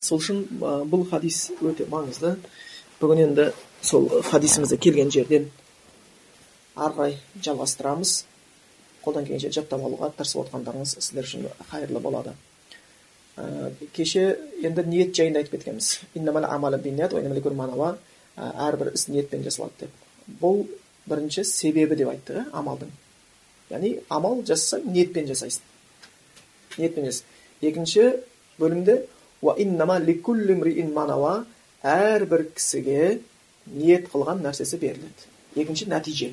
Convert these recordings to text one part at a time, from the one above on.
сол үшін бұл хадис өте маңызды. Бүгін енді сол хадисімізде келген жерден ары қарай жалғастырамыз. Қолдан келгенше жаттап алуға тырысып отқандарыңыз сіздер үшін қайырлы болады. Ә, кеше енді ниет жайында айтып кеткенбіз. Әрбір іс ниетпен жасалады деп. Бұл бірінші себебі деп айтты иә амалдың. Яғни амал жасасаң ниетпен жасайсың. Ниетпен жас екінші бөлімде әрбір кісіге ниет қылған нәрсесі беріледі екінші нәтиже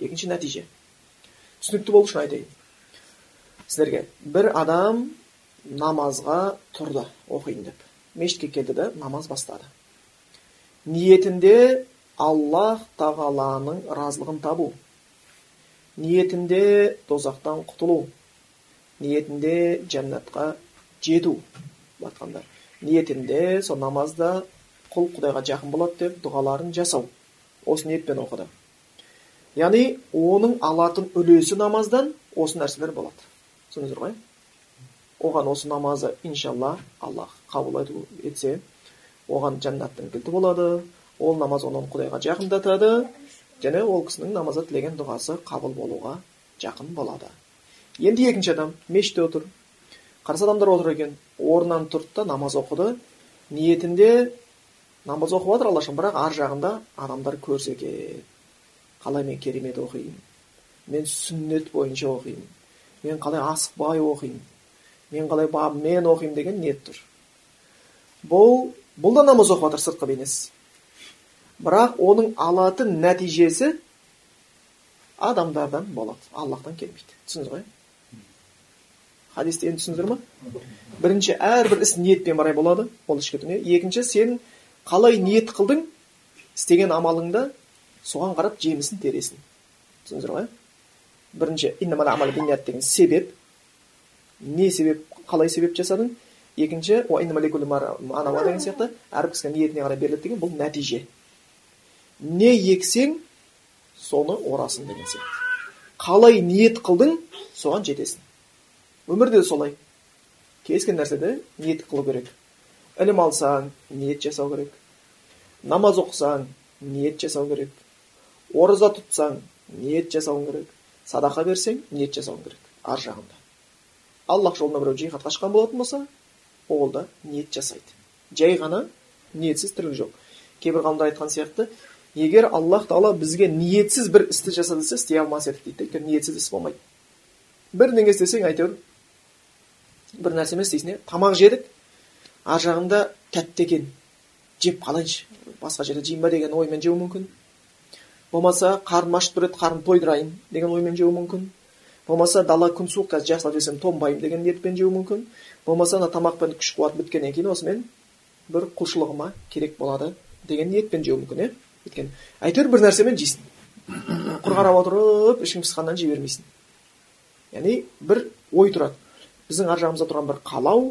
екінші нәтиже түсінікті болу үшін айтайын сіздерге бір адам намазға тұрды оқиын деп мешітке келді да намаз бастады ниетінде аллах тағаланың разылығын табу ниетінде тозақтан құтылу ниетінде жәннатқа жету айтқанда ниетінде сол намазда құл құдайға жақын болады деп дұғаларын жасау осы ниетпен оқыды. Яғни оның алатын үлесі намаздан осы нәрселер болады. Түсіндіңіздер ғой оған осы намазы иншалла аллах қабыл етсе оған жәннаттың кілті болады ол намаз оны құдайға жақындатады және ол кісінің намазда тілеген дұғасы қабыл болуға жақын болады. Енді екінші адам мешітте отыр. Қарсы адамдар отыр екен. Орнынан тұрды да намаз оқыды. Ниетінде намаз оқып жатыр алла бірақ ар жағында адамдар көрсе екен. Қалай мен керемет оқимын мен сүннет бойынша оқимын мен қалай асықпай оқимын мен қалай бабымен оқимын деген ниет тұр. Бұл бұл да намаз оқып жатыр сыртқы бейнесі бірақ оның алатын нәтижесі адамдардан болады. Аллахтан келмейді. Түсіндіңіз ғой? Хадисті енді түсіндіңіздер ма бірінші әрбір іс ниетпен қарай болады ол ішкі дүние екінші сен қалай ниет қылдың істеген амалыңда соған қарап жемісін тересің түсіндіңіздер ғой бірінші деген себеп не себеп қалай себеп жасадың екінші деген сияқты әрбір кісіге ниетіне қарай беріледі деген бұл нәтиже не ексең соны орасың деген сияқты қалай ниет қылдың соған жетесің өмірде солай. Кез келген нәрседе ниет қылу керек. Ілім алсаң ниет жасау керек. Намаз оқысаң ниет жасау керек. Ораза тұтсаң ниет жасауың керек. Садақа берсең ниет жасауың керек. Ар жағында. Аллах жолына біреу жихадқа шыққан болатын болса ол да ниет жасайды. Жай ғана ниетсіз тірлік жоқ. Кейбір ғалымдар айтқан сияқты егер аллах тағала бізге ниетсіз бір істі жаса десе істей алмас едік дейді өйткені ниетсіз іс болмайды. Бірдеңе істесең әйтеуір бір нәрсемен істейсің иә тамақ жедік ар жағында тәтті екен жеп қалайыншы. Басқа жерде жеймін ба деген оймен жеуі мүмкін. Болмаса қарным ашып тұр еді қарнымды тойдырайын деген оймен жеуі мүмкін. Болмаса дала күн суық қазір жақсылап жесем тоңбаймын деген ниетпен жеуі мүмкін. Болмаса ана тамақпен күш қуат біткеннен кейін осымен бір құлшылығыма керек болады деген ниетпен жеуі мүмкін иә өйткені әйтеуір бір нәрсемен жейсің. Құр қарап отырып ішің пысқаннан жей бермейсің. Яғни бір ой тұрады. Біздің ар жағымызда тұрған бір қалау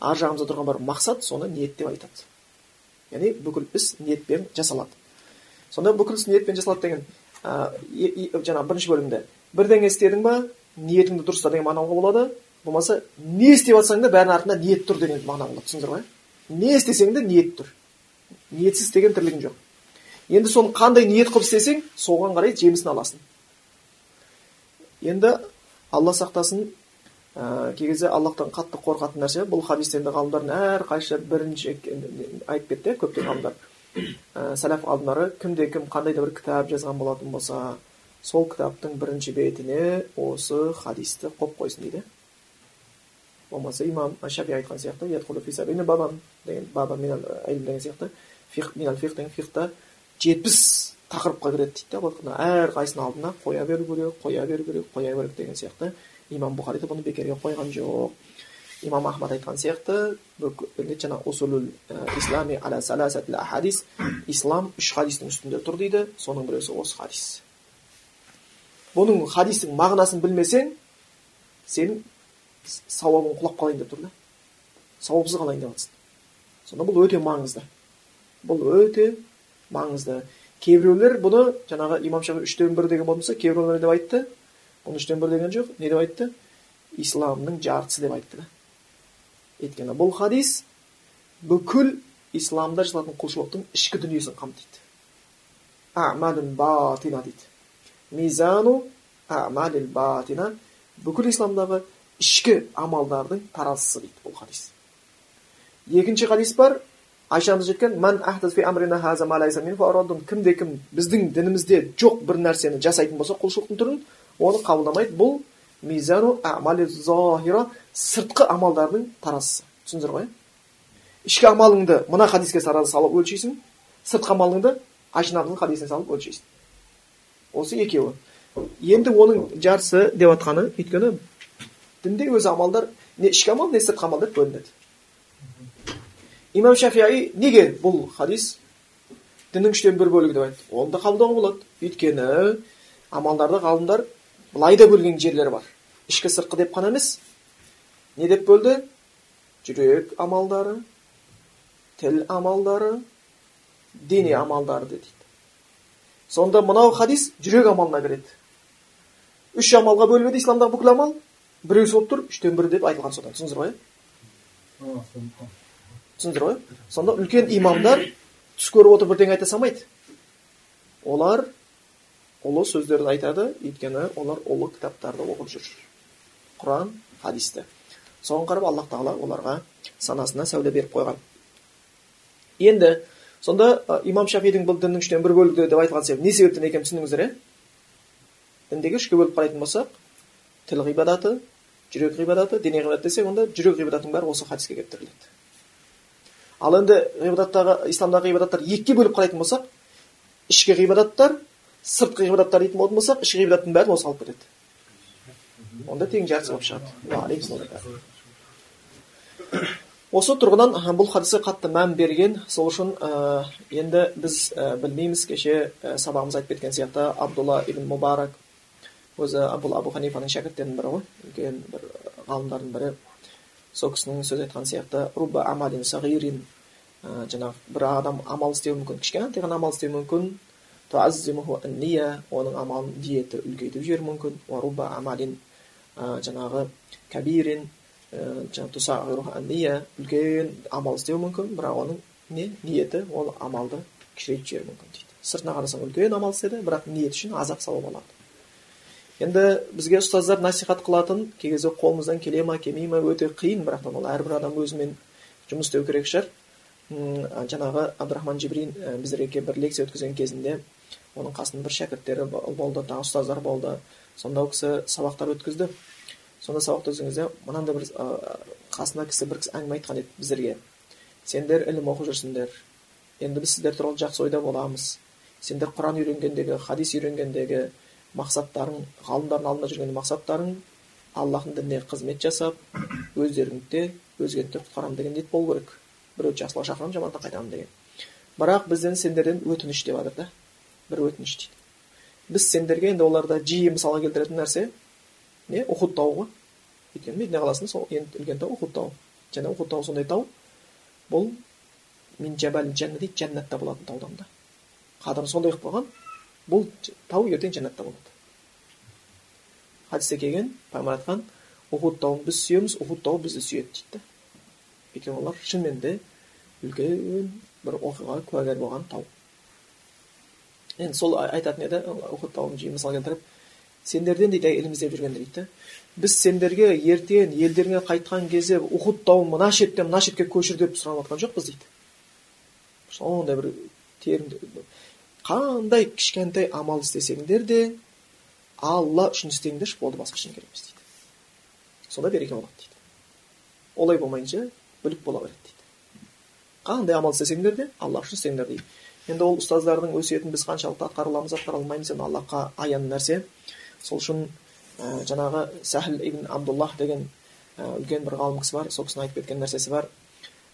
ар жағымызда тұрған бір мақсат соны ниет деп айтады. Яғни бүкіл іс ниетпен жасалады. Сонда бүкіл іс ниетпен жасалады деген ә, жаңағы бірінші бөлімде. Бірдеңе істедің ба ниетіңді дұрыста деген мағынауға болады. Болмаса не істеп жатсаң да бәрінің артында ниет тұр деген мағына болады. Түсіндіңіздер ғой не істесең де ниет тұр. Ниетсіз істеген тірлігің жоқ. Енді соны қандай ниет қылып істесең соған қарай жемісін аласың. Енді алла сақтасын кей кезде аллахтан қатты қорқатын нәрсе. Бұл хадистерді ғалымдардың әрқайсысы бірінші айтып кетті көптеген ғалымдар. Ә, сәләф ғалымдары кімде кім қандай да бір кітап жазған болатын болса сол кітаптың бірінші бетіне осы хадисті қойып қойсын дейді. Болмаса имам шафи айтқан сияқты деген баба деген сияқты. Фих деген жетпіс тақырыпқа кіреді дейді да әрқайсысының алдына қоя беру керек қоя беру керек қоя беру керек деген сияқты. Имам бұхари да бұны бекерге қойған жоқ имам ахмад айтқан сияқты хадис ислам үш хадистің үстінде тұр дейді соның біреусі осы хадис бұның хадистің мағынасын білмесең сенің сауабың құлап қалайын деп тұр да сауапсыз қалайын деп жатрсың сонда бұл өте маңызды бұл өте маңызды кейбіреулер бұны жаңағы имам шафи үштен бір деген болмаса кейбіреулер деп айтты бұның үштен бір деген жоқ не деп айтты исламның жартысы деп айтты да өйткені бұл хадис бүкіл исламда жасалатын құлшылықтың ішкі дүниесін қамтиды амалун батина дейді мизану амалил батина бүкіл исламдағы ішкі амалдардың таразысы дейді бұл хадис екінші хадис бар айшамыз жеткен кімде кім біздің дінімізде жоқ бір нәрсені жасайтын болса құлшылықтың түрін оны қабылдамайды. Бұл мизану амали зохира сыртқы амалдардың таразысы. Түсіндіңіздер ғой ішкі амалыңды мына хадиске салып өлшейсің сыртқы амалыңды анамыздың хадисіне салып өлшейсің. Осы екеуі. Енді оның жартысы деп жатқаны өйткені дінде өзі амалдар не ішкі амал не сыртқы амал деп бөлінеді. Имам шафиғи неге бұл хадис діннің үштен бір бөлігі деп айтты? Оны да қабылдауға болады. Өйткені амалдарды ғалымдар былай да бөлген жерлері бар. Ішкі сыртқы деп қана емес. Не деп бөлді? Жүрек амалдары тіл амалдары дене амалдары дейді. Сонда мынау хадис жүрек амалына кіреді. Үш амалға бөлінеді исламдағы бүкіл амал. Біреусі болып тұр үштен бірі деп айтылған содан. Түсіндіңіздер ғой түсіндіңіздер ғой сонда үлкен имамдар түс көріп отырып бірдеңе айта салмайды. Олар ұлы сөздерді айтады өйткені олар ұлы кітаптарды оқып жүр құран хадисті соған қарап аллах тағала оларға санасына сәуле беріп қойған енді сонда имам шафидің бұл діннің үштен бір бөлігі деп айтылған себебі не себептен екенін түсіндіңіздер иә діндегі үшке бөліп қарайтын болсақ тіл ғибадаты жүрек ғибадаты дене ғибадаты десек онда жүрек ғибадатының бәрі осы хадиске келіп тіреледі ал енді ғибадаттағы исламдағы ғибадаттар екіге бөліп қарайтын болсақ ішкі ғибадаттар сыртқы ғибадаттар дейтін болатын болсақ ішкі ғибадаттың бәрін осы алып кетеді онда тең жартысы болып шығады. Осы тұрғыдан бұл хадиске қатты мән берген сол үшін ә, енді біз ә, білмейміз кеше ә, сабағымызда айтып кеткен сияқты абдулла ибн мубарак өзі бұл абу ханифаның шәкірттерінің бірі ғой үлкен бір ғалымдардың бірі. Сол кісінің сөз айтқан сияқты руба амалин сағирин ә, жаңағы бір адам амал істеуі мүмкін. Кішкентай ғана амал істеуі мүмкін оның амалын диеті үлкейтіп жіберуі мүмкін амалин жаңағы кабирин үлкен амал істеуі мүмкін бірақ оның не ниеті ол амалды кішірейтіп жіберуі мүмкін дейді сыртына қарасаң үлкен амал істеді бірақ ниет үшін азап сауап алады енді бізге ұстаздар насихат қылатын кей кезде қолымыздан келе ма келмей ма өте қиын бірақ ол әрбір адам өзімен жұмыс істеу керек шығар жаңағы абдрахман жибрин біздерге бір лекция өткізген кезінде оның қасында бір шәкірттері болды тағы ұстаздар болды. Сонда ол кісі сабақтар өткізді. Сонда сабақта өзіңізде мынандай бір қасына кісі бір кісі әңгіме айтқан еді біздерге сендер ілім оқып жүрсіңдер. Енді біз сіздер туралы жақсы ойда боламыз. Сендер құран үйренгендегі хадис үйренгендегі мақсаттарың ғалымдардың алдында жүрген мақсаттарың аллахтың дініне қызмет жасап өздеріңді де өзгені де құтқарамын деген ниет болу керек. Біреуді жақсылыққа шақырамын жамандықтан қайтамын деген бірақ бізден сендерден өтініш деп жатыр да. Бір өтініш дейді біз сендерге енді оларда жиі мысалға келтіретін нәрсе не ухуд тауы ғой өйткені медина қаласында сол ең үлкен тау ухуд тауы және ухуд тауы сондай тау бұл мин жабал жәнна дейді жәннатта болатын таудан да қадірін сондай қылып қойған бұл тау ертең жәннатта болады хадисте келген пайғамбар айтқан ухуд тауын біз сүйеміз ухуд тауы бізді сүйеді дейді да өйткені олар шынымен де үлкен бір оқиғаға куәгер болған тау енді сол айтатын еді тауын жиі мысал келтіріп сендерден дейді ілім іздеп жүргендер дейді біз сендерге ертең елдеріңе қайтқан кезде ухуд тауын мына шеттен мына шетке көшір деп сұрап жатқан жоқпыз дейді сондай бір терімді қандай кішкентай амал істесеңдер де алла үшін істеңдерші болды басқа ештеңе керек емес дейді сонда береке болады дейді олай болмайынша бүлік бола береді дейді қандай амал істесеңдер де алла үшін істеңдер дейді енді ол ұстаздардың өсиетін біз қаншалықты атқара аламыз атқара алмаймыз енді аллахқа аян нәрсе. Сол үшін ә, жаңағы сәхіл ибн абдуллах деген ә, үлкен бір ғалым кісі бар сол кісінің айтып кеткен нәрсесі бар.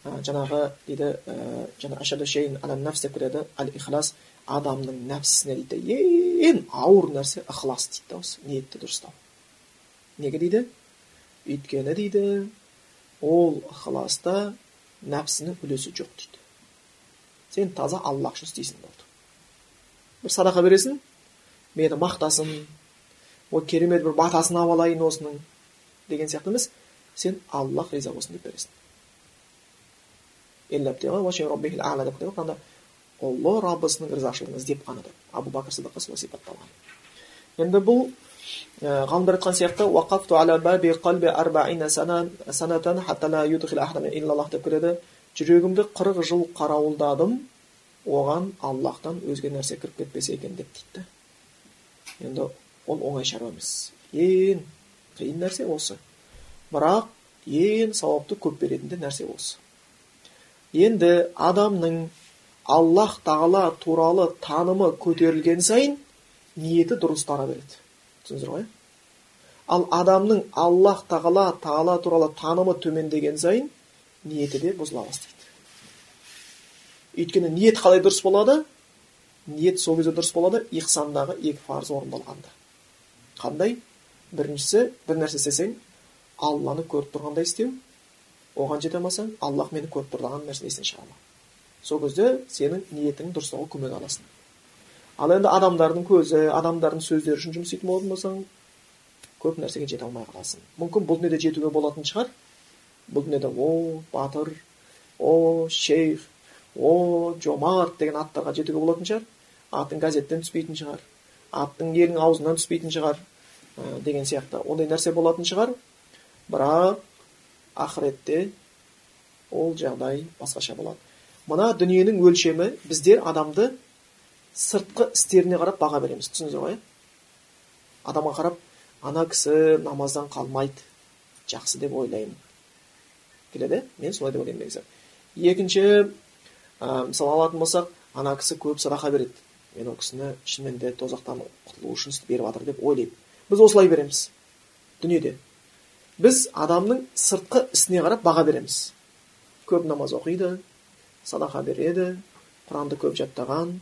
Ә, жаңағы дейді ә, жаңа деп әл ихлас адамның нәпсісіне дейді ең ауыр нәрсе ықылас дейді да осы ниетті дұрыстау неге дейді? Өйткені дейді ол ықыласта нәпсінің үлесі жоқ дейді. Сен таза аллах үшін істейсің болды бір садақа бересің мені мақтасын ой керемет бір батасын алып алайын осының деген сияқты емес сен аллах риза болсын деп бересің ұлы раббысының ризашылығын іздеп қана деп абу бәкір сыдыққа солай сипатталған енді бұл ғалымдар айтқан сияқты деп келеді жүрегімді қырық жыл қарауылдадым оған аллахтан өзге нәрсе кіріп кетпесе екен деп дейді енді ол оңай шаруа емес. Ең қиын нәрсе осы. Бірақ ең сауапты көп беретін де нәрсе осы. Енді адамның аллах тағала туралы танымы көтерілген сайын ниеті дұрыстара береді. Түсіндіңіздер ғой? Ал адамның аллах тағала тағала туралы танымы төмендеген сайын ниеті де бұзыла бастайды өйткені ниет қалай дұрыс болады? Ниет сол кезде дұрыс болады ихсандағы екі парыз орындалғанда. Қандай? Біріншісі бір нәрсе істесең алланы көріп тұрғандай істеу. Оған жете алмасаң аллах мені көріп тұр деген нәрсені естен шығарма сол кезде сенің ниетің дұрыстауға көмек аласың. Ал енді адамдардың көзі адамдардың сөздері үшін жұмыс істейтін болатын болсаң көп нәрсеге жете алмай қаласың. Мүмкін бұл дүниеде жетуге болатын шығар. Бұл дүниеде о батыр о шейх о жомарт деген аттарға жетуге болатын шығар атың газеттен түспейтін шығар аттың елдің аузынан түспейтін шығар ә, деген сияқты ондай нәрсе болатын шығар бірақ ақыретте ол жағдай басқаша болады мына дүниенің өлшемі біздер адамды сыртқы істеріне қарап баға береміз. түсіндіңіздер ғой? адамға қарап ана кісі намаздан қалмайды. жақсы деп ойлаймын. Келеді. Мен солай деп ойлаймын негізі. Екінші ә, мысалы алатын болсақ ана кісі көп садақа береді. Мен ол кісіні шынымен де тозақтан құтылу үшін беріп жатыр деп ойлаймын. Біз осылай береміз. Дүниеде. Біз адамның сыртқы ісіне қарап баға береміз. Көп намаз оқиды садақа береді құранды көп жаттаған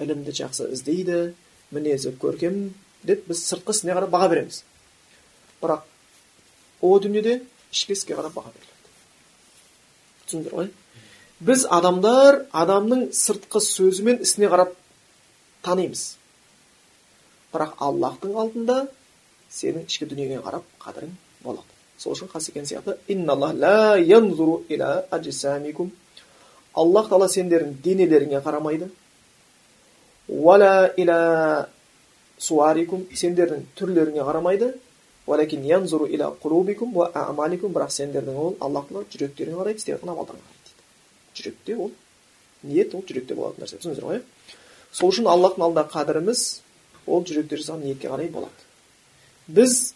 ілімді жақсы іздейді мінезі көркем деп біз сыртқы ісіне қарап баға береміз. Бірақ о дүниеде ішкі іске қарап баға беріледі. Ғой. Біз адамдар адамның сыртқы сөзі мен ісіне қарап танимыз. Бірақ аллахтың алдында сенің ішкі дүниеңе қарап қадірің болады сол үшін қасекең сияқты. Аллах тағала сендердің денелеріңе қарамайды. Суарикум сендердің түрлеріңе қарамайды. Бірақ сендердің ол аллах тағала жүректеріңе қарайды істеп жатқан амалдарыңа қарайды дейді. Жүректе ол ниет ол жүректе болатын нәрсе. Түсіндіңіздер ғой сол үшін аллахтың алдында қадіріміз ол жүректе жасаған ниетке қарай болады біз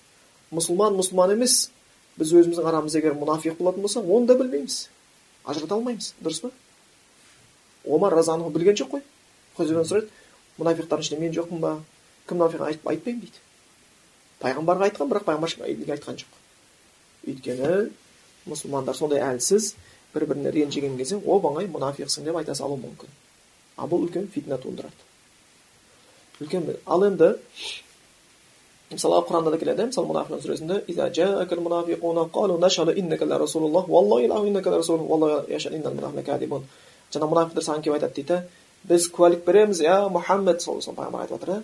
мұсылман мұсылман емес біз өзіміздің арамызда егер мұнафиқ болатын болсақ оны да білмейміз. Ажырата алмаймыз дұрыс па? Омар разанху білген жоқ қой. Сұрайды мұнафиқтардың ішінде мен жоқпын ба? Кім мұнафиқ айтпаймын? дейді. Пайғамбарға айтқан бірақ пайғамбар ешкімге айтқан жоқ өйткені мұсылмандар сондай әлсіз бір біріне ренжіген кезде оп оңай мұнафиқсың деп айта салуы мүмкін ал бұл үлкен фитна тудырады үлкен ал енді мысалы құранда да келеді мысалы мұнафиқ сүресінде мұнафиқтар саған келіп айтады дейді біз куәлік береміз иә мұхаммед сол пайғамбар айтып жатыр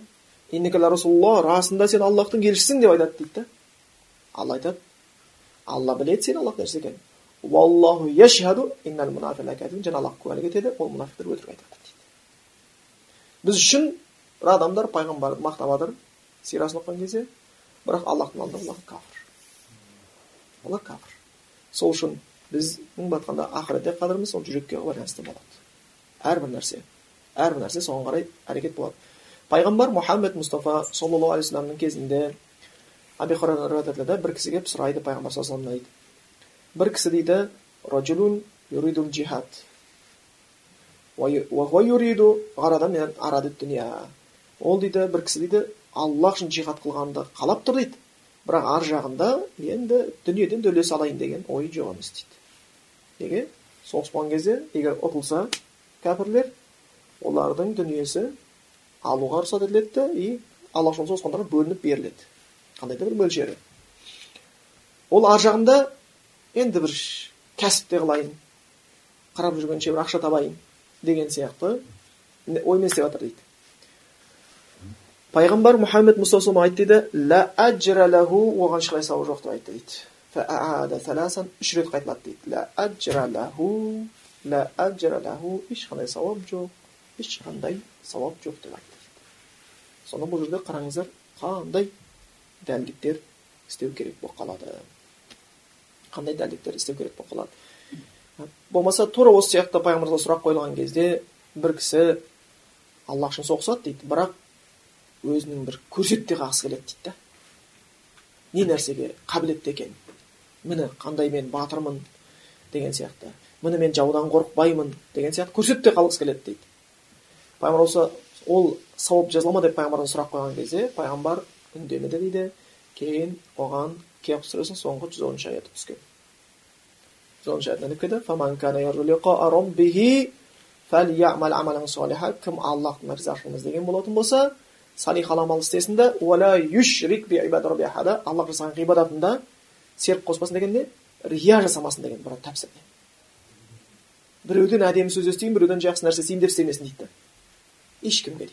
расулалла расында сен аллахтың елшісің деп айтады дейді да алла айтады алла біледі сен аллахтың елшісі екенін уаллаху яшхаду және аллах куәлік етеді ол мұнафиқтар өтірік айтады дейді біз үшін бір адамдар пайғамбарды мақтап жатыр сирасын оқыған кезде бірақ аллахтың алдында олар кәпір олар кәпір сол үшін біздің былай айтқанда ақыретте қадіріміз ол жүрекке байланысты болады әрбір нәрсе әрбір нәрсе соған қарай әрекет болады пайғамбар мұхаммед мұстафа саллаллаху алейхи вассаламның кезінде аби риуаят етіледі бір кісі келіп сұрайды пайғамбар саллаллаху алейhi дейді бір кісі дейді ражулун юридул джихад ол дейді бір кісі дейді аллах үшін жихад қылғанды қалап тұр дейді бірақ ар жағында енді дүниеден де үлес алайын деген ой жоқ емес дейді неге соғыс болған кезде егер ұтылса кәпірлер олардың дүниесі алуға рұқсат етіледі и алла жолында соғысқандарға бөлініп беріледі. Қандай да бір мөлшері. Ол ар жағында енді бір кәсіп те қылайын қарап жүргенше бір ақша табайын деген сияқты оймен істеп жатыр дейді. Пайғамбар мұхаммед мұстафа айтты дейді ла оған ешқандай сауап жоқ деп айтты дейді. Үш рет қайталады дейді. Ешқандай сауап жоқ. Ешқандай сауап жоқ деп айтты сонда бұл жерде қараңыздар қандай дәлдіктер істеу керек болып қалады қандай дәлдіктер істеу керек болып қалады болмаса тура осы сияқты пайғамбарымызға сұрақ қойылған кезде бір кісі аллах үшін соғысады дейді бірақ өзінің бір көрсете қалғысы келеді дейді да не нәрсеге қабілетті екен міне қандай мен батырмын деген сияқты міне мен жаудан қорықпаймын деген сияқты көрсете қалғысы келеді дейді пайғамбар осы ол сауап жазыла ма деп пайғамбардан сұрақ қойған кезде пайғамбар үндемеді дейді. Кейін оған кех сүресінің соңғы жүз оныншы аяты түскен. жүз оныншы аят кім аллахтың ризашылығын іздеген болатын болса салих амал істесін да аллах жасаған ғибадатында серік қоспасын дегенде рия жасамасын деген бір тәпсірде біреуден әдемі сөз естиін біреуден жақсы нәрсе істеймін деп істемесін дейді. Ешкімге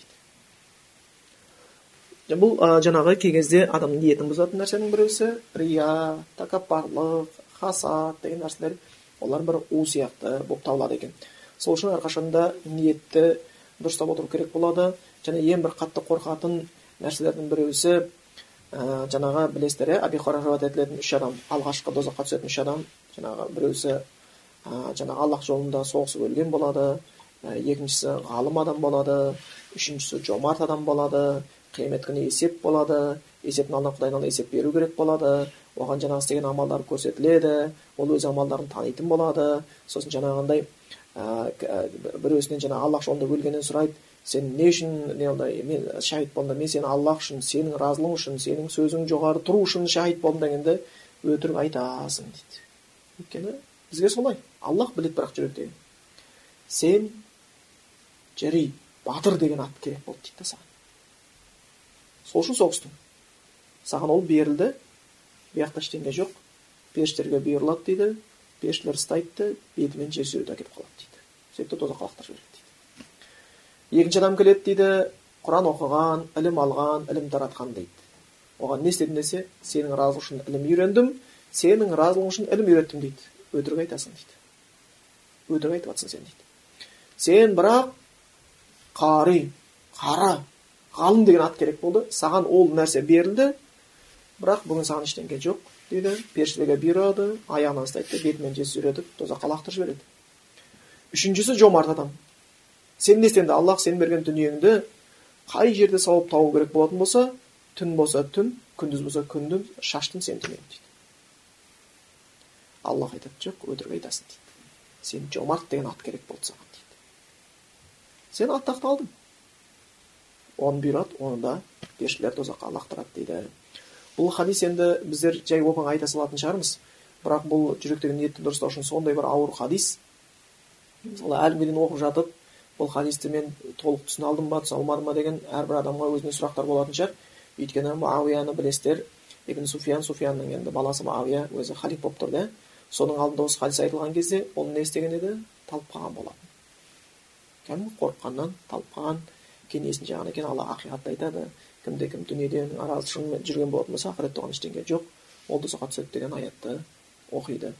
дейді бұл ә, жаңағы кей кезде адамның ниетін бұзатын нәрсенің біреусі рия тәкаппарлық хасад деген нәрселер олар бір у сияқты болып табылады екен сол үшін әрқашанда ниетті дұрыстап отыру керек болады және ең бір қатты қорқатын нәрселердің біреусі ә, жаңағы білесіздер иә әби етілетін үш адам алғашқы дозаққа түсетін үш адам жаңағы біреусі ә, жаңағы аллах жолында соғысып өлген болады екіншісі ғалым адам болады үшіншісі жомарт адам болады қиямет күні есеп болады есептің алдында құдайдың алдында есеп беру керек болады оған жаңағы істеген амалдары көрсетіледі ол өз амалдарын танитын болады сосын жаңағындай біреусінен жаңағы аллах жолында өлгеннен сұрайды сен не үшін неандай мен шахид болдым мен сені аллах үшін сенің разылығың үшін сенің сөзің жоғары тұру үшін шахид болдым дегенде өтірік айтасың дейді өйткені бізге солай аллах біледі бірақ жүректегі сен жери батыр деген ат керек болды дейді да саған сол үшін соғыстың саған ол берілді бұл жақта ештеңе жоқ періштелерге бұйырылады дейді періштелер ұстайды бетімен жер сүйретіп әкеліп қалады дейді сөйтіп тозаққа лақтырып жібереді дейді екінші адам келеді дейді құран оқыған ілім алған ілім таратқан дейді оған не істедің десе сенің разылығың үшін ілім үйрендім сенің разылығың үшін ілім үйреттім дейді өтірік айтасың дейді өтірік айтып жатрсың сен дейді сен бірақ қари қара ғалым деген ат керек болды саған ол нәрсе берілді бірақ бүгін саған ештеңе жоқ дейді періштелерге бұйырады аяғынан ұстайды бетімен сүйретіп тозаққа лақтырып жібереді үшіншісі жомарт адам сен істедің аллах сен берген дүниеңді қай жерде сауап табу керек болатын болса түн болса түн күндіз болса күндіз шаштың сен түнең дейді аллах айтады жоқ өтірік айтасың дейді сен жомарт деген ат керек болды саған сен аттақты алдың. Оны бұйырады оны да тозаққа лақтырады дейді. Бұл хадис енді біздер жай оп айта салатын шығармыз. Бірақ бұл жүректегі ниетті дұрыстау үшін сондай бір ауыр хадис. Мысалы әлі оқып жатып бұл хадисті мен толық түсіне алдым ба түсіне алмадым ба деген әрбір адамға өзіне сұрақтар болатын шығар. Өйткені муауияны білесіздер ибн суфиян суфиянның енді баласы муауия өзі халиф болып тұрды соның алдында осы хадис айтылған кезде ол не істеген еді? Талып қалған болатын. Кәдімгі қорыққаннан талып қалған кеңесін жағынан екен алла ақиқатты айтады. Кімде кім дүниеден аразы шынымен жүрген болатын болса ақыретте оған ештеңе жоқ. Ол тозаққа түседі деген аятты оқиды.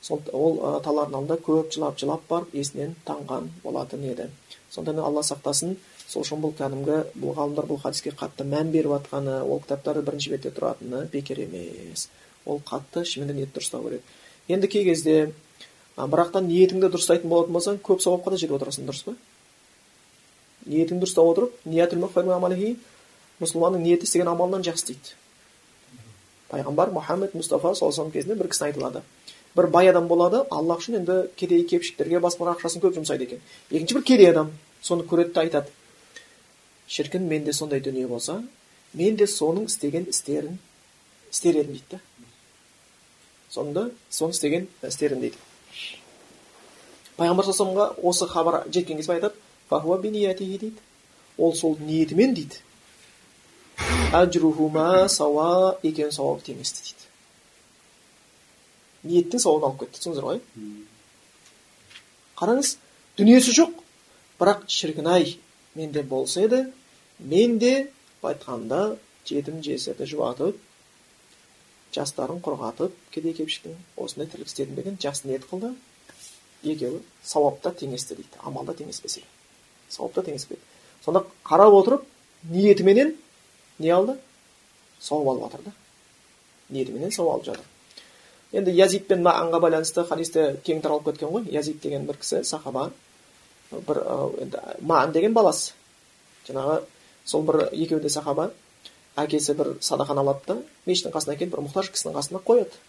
Сол ол ә, талардың алдында көп жылап жылап барып есінен танған болатын еді. Сондықтан алла сақтасын. Сол үшін бұл кәдімгі бұл ғалымдар бұл хадиске қатты мән беріп жатқаны ол кітаптары бірінші бетте тұратыны бекер емес. Ол қатты шынымен де ниетті дұрыстау керек. Енді кей кезде бірақтан ниетіңді дұрыстайтын болатын болсаң көп сауапқа да жетіп отырасың дұрыс па ниетін дұрыстап отырып мұсылманның ниеті істеген амалынан жақсы дейді. Пайғамбар мұхаммед мұстафа саллаллаху кезінде бір кісіні айтылады. Бір бай адам болады аллах үшін енді кедей кепшіктерге басқаға ақшасын көп жұмсайды екен. Екінші бір кедей адам соны көреді да айтады. Шіркін менде сондай дүние болса мен де соның істеген істерін істер едім дейді да сонда соны істеген істерін дейді. Пайғамбар саллаллаху осы хабар жеткен кезде айтады дейді. Ол сол ниетімен дейді. Әжрухума сауа екеуінің сауабы тең дейді ниеттің сауабын алып кетті түсіндіңіздер ғой? Қараңыз дүниесі жоқ бірақ шіркін ай менде болса еді мен де айтқанда жетім жесірді жұбатып жастарын құрғатып кедей кепшіктің осындай тірлік істедім деген жақсы ниет қылды. Екеуі сауапта теңесті дейді амалда теңеспесе. Сауапта теңеспеді. Сонда қарап отырып ниетіменен не алды? Сауап алып жатыр да. Ниетіменен сауап алып жатыр. Енді язид пен маанға байланысты хадисте кең таралып кеткен ғой. Язид деген бір кісі сахаба. Бір енді маан деген баласы. Жаңағы сол бір екеуі де сахаба. Әкесі бір садақаны алады да мешіттің қасына әкеліп бір мұқтаж кісінің қасына қояды.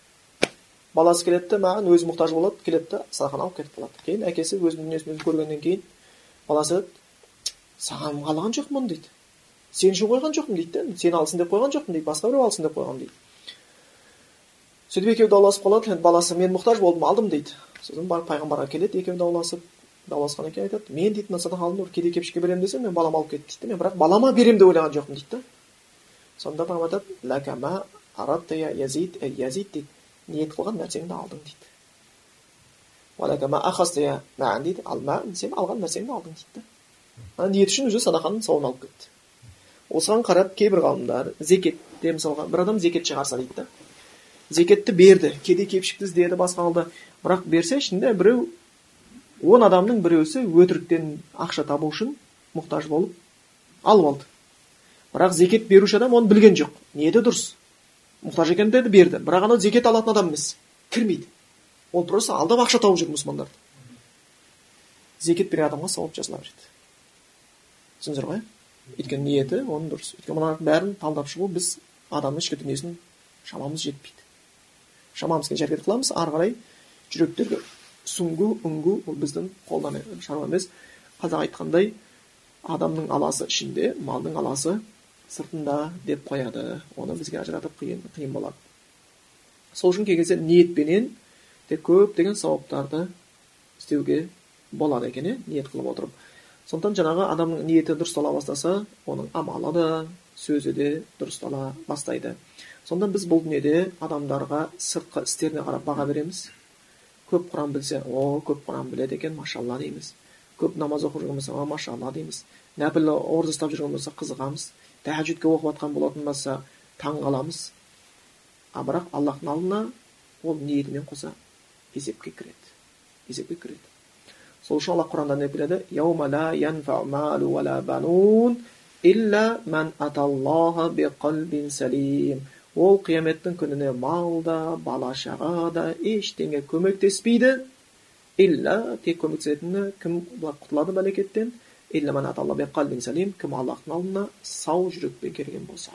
Баласы келеді да маған өзі мұқтаж болады келеді да садақаны алып кетіп қалады. Кейін әкесі өзінің дүниесін көргеннен кейін баласы саған қалаған жоқпын дейді. Сен үшін қойған жоқпын дейді да сен алсын деп қойған жоқпын дейді басқа біреу алсын деп қойғанмын дейді сөйтіп екеуі дауласып қалады енді баласы мен мұқтаж болдым алдым дейді. Сосын барып пайғамбарға келеді екеуі дауласып дауласқаннан кейін айтады мен дейді мына садақа алдым кедей кепшікке беремін десем мен балам алып кетті дейді мен бірақ балама беремін деп ойлаған жоқпын дейді да сонда пайғамбар айтады язид язид дейді. Ниет қылған нәрсеңді алдың дейді. Дейді. Ал сен алған нәрсеңді алдың дейді да. Ниет үшін уже садақаның сауабын алып кетті. Осыған қарап кейбір ғалымдар зекетте мысалға бір адам зекет шығарса дейді да. Зекетті берді. Кедей кепшікті іздеді басқа қылды бірақ берсе ішінде біреу он адамның біреусі өтіріктен ақша табу үшін мұқтаж болып алып алды. Бірақ зекет беруші адам оны білген жоқ. Ниеті дұрыс. Мұқтаж екен деді берді. Бірақ анау зекет алатын адам емес. Кірмейді. Ол просто алдап ақша тауып жүр мұсылмандарды зекет берген адамға сауап жазыла береді. Түсіндіңіздер ғой? Өйткені ниеті оның дұрыс. Өйткені мынаның бәрін талдап шығу біз адамның ішкі дүниесін шамамыз жетпейді. Шамамыз келгенше әрекет қыламыз ары қарай жүректерге сүңгу үңгу ол біздің қолдан шаруа емес. Қазақ айтқандай адамның аласы ішінде малдың аласы сыртында деп қояды оны бізге ажыратып қиын қиын болады сол үшін кей кезде ниетпенен де көптеген сауаптарды істеуге болады екен иә ниет қылып отырып сондықтан жаңағы адамның ниеті дұрыстала бастаса оның амалы да сөзі де дұрыстала бастайды сонда біз бұл дүниеде адамдарға сыртқы істеріне қарап баға береміз көп құран білсе о көп құран біледі екен машалла дейміз көп намаз оқып жүрген болса машалла дейміз нәпіл ораза ұстап жүрген болса қызығамыз тәхаджудке оқып жатқан болатын болса таң қаламыз а бірақ аллахтың алдына ол ниетімен қоса есепке кіреді. Есепке кіреді. Сол үшін алла құранда не келеді? Ол қияметтің күніне мал да бала шаға да ештеңе көмектеспейді. Илля тек көмектесетіні кім құтылады бәлекеттен? Кім аллахтың алдына сау жүрекпен келген болса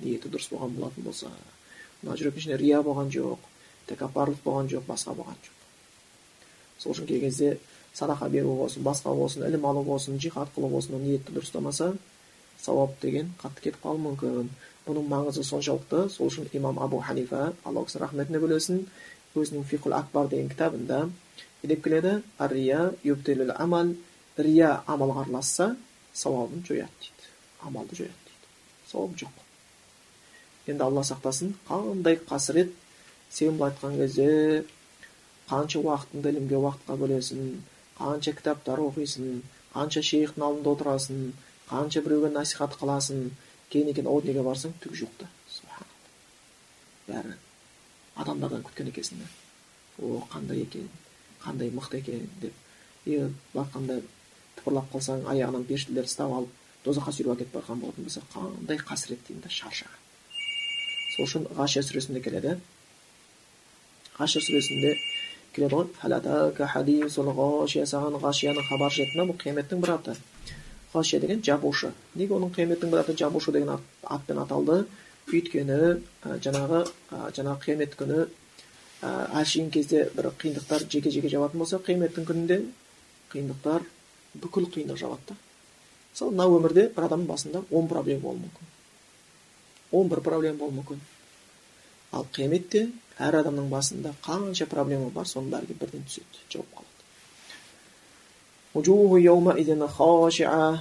ниеті дұрыс болған болатын болса мына жүректің ішінде рия болған жоқ тәкаппарлық болған жоқ басқа болған жоқ сол үшін кей кезде садақа беру болсын басқа болсын ілім алу болсын жихад қылу болсын ниетті дұрыстамаса сауап деген қатты кетіп қалуы мүмкін бұның маңызы соншалықты сол үшін имам абу ханифа алла кісі рахметіне бөлесін өзінің фиқул акбар деген кітабында не деп келеді рия амалға араласса сауабын жояды дейді амалды жояды дейді сауап жоқ енді алла сақтасын қандай қасірет сен былай айтқан кезде қанша уақытыңды ілімге уақытқа бөлесің қанша кітаптар оқисың қанша шейхтің алдында отырасың қанша біреуге насихат қыласың кейін екен о дүниеге барсаң түк жоқ та бәрі адамдардан күткен екенсің о қандай екен қандай мықты екен деп и былай тыпырлап қалсаң аяғынан періштелер ұстап алып тозаққа сүйреп әкетіп бара болатын болса қандай қасірет деймін да шаршаған. Сол үшін ғашия сүресінде келеді. Ғашия сүресінде келеді ғой. Саған ғашияның хабар жетті бұл қияметтің бір аты. Ғашия деген жабушы. Неге оның қияметтің бір аты жабушы деген атпен аталды? Өйткені жаңағы жаңағы қиямет күні әшейін кезде бір қиындықтар жеке жеке жабатын болса қияметтің күнінде қиындықтар бүкіл қиындық жабады да. Мысалы мына өмірде бір адамның басында он проблема болуы мүмкін. Он бір проблема болуы мүмкін. Ал қияметте әр адамның басында қанша проблема бар соның бәрі бірден түседі жауап қалады.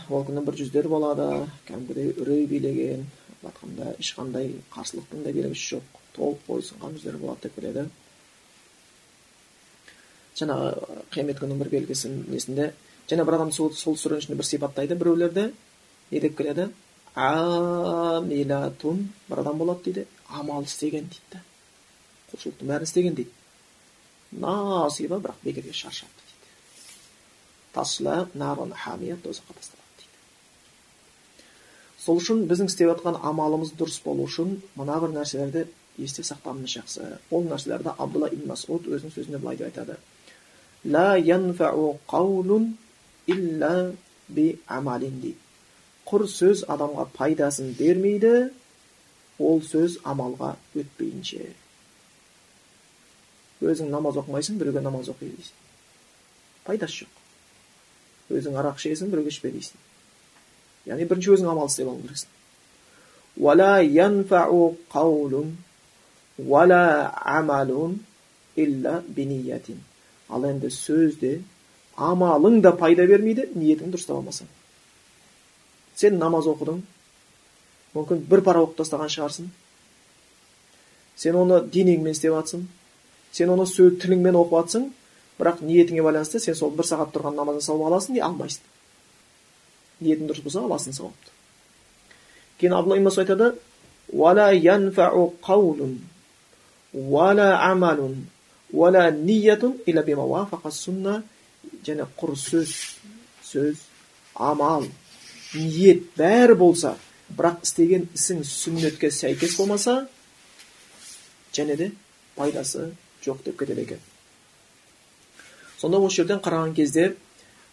Ол күні бір жүздер болады кәдімгідей үрей билеген айтқанда ешқандай қарсылықтың да белгісі жоқ толық бойұсынған жүздер болады деп келеді жаңағы қиямет күнінің бір белгісі несінде? Және бір адам сол, сол сүренің ішінде бір сипаттайды біреулерді не деп келеді амилатун бір адам болады дейді амал істеген дейді құлшылықтың бәрін істеген дейді насиба бірақ бекерге шаршапты дейді тасла хамия тозаққа тасталады дейді сол үшін біздің істеп жатқан амалымыз дұрыс болу үшін мына бір нәрселерді есте сақтағанымыз жақсы ол нәрселерді абдулла ибн масуд өзінің сөзінде былай деп айтады илля би амалин дейді құр сөз адамға пайдасын бермейді ол сөз амалға өтпейінше өзің намаз оқымайсың біреуге намаз оқи дейсің пайдасы жоқ өзің арақ ішесің біреуге ішпе дейсің яғни бірінші өзің амал істеп алу керексің ал енді сөзде амалың да пайда бермейді ниетің дұрыстап алмасаң сен намаз оқыдың мүмкін бір пара оқып тастаған шығарсың сен оны денеңмен істеп жатрсың сен оны сөз тіліңмен оқып жатрсың бірақ ниетіңе байланысты сен сол бір сағат тұрған намазын салып аласың не алмайсың ниетің дұрыс болса аласың сауапты кейін абдулла айтады және құр сөз сөз амал ниет бәрі болса бірақ істеген ісің сүннетке сәйкес болмаса және де пайдасы жоқ деп кетеді екен сонда осы жерден қараған кезде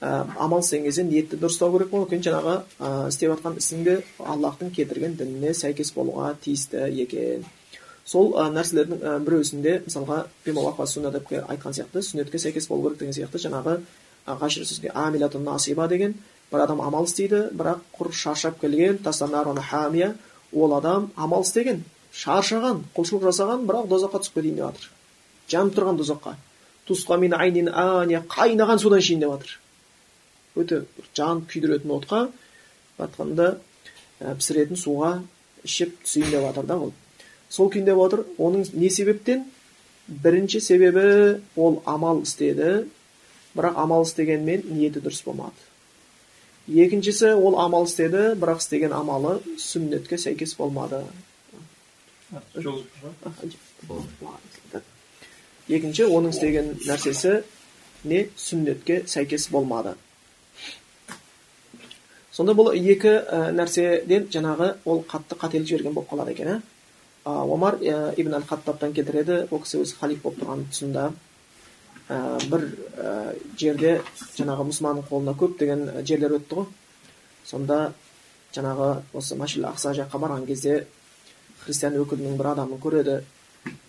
ә, амал істеген кезде ниетті дұрыстау керек болу екен жаңағы ә, істеп жатқан ісіңді аллахтың кетірген дініне сәйкес болуға тиісті екен сол ә, нәрселердің ә, біреусінде мысалға деп айтқан сияқты сүннетке сәйкес болу керек деген сияқты жаңағы ғашир сөзге амилатун насиба деген бір адам амал істейді бірақ құр шаршап келген хамия ол адам амал істеген шаршаған құлшылық жасаған бірақ дозаққа түсіп кетейін деп жатыр. Жанып тұрған ания қайнаған судан ішейін деп жатыр. Өте жанып күйдіретін отқа айтқанда пісіретін суға ішіп түсейін деп жатыр да ол. Сол күйінде отыр оның не себептен? Бірінші себебі ол амал істеді. Бірақ амал істегенмен ниеті дұрыс болмады. Екіншісі ол амал істеді бірақ істеген амалы сүннетке сәйкес болмады. Екінші оның істеген нәрсесі не? Сүннетке сәйкес болмады. Сонда бұл екі ә, нәрседен жаңағы ол қатты қателік жіберген болып қалады екен? Омар ә, ибн әл хаттабтан келтіреді ол кісі өзі халиф болып тұрған тұсында ә, бір ә, жерде жаңағы мұсылманның қолына көптеген жерлер өтті ғой. Сонда жаңағы осы машил ақса жаққа барған кезде христиан өкілінің бір адамын көреді.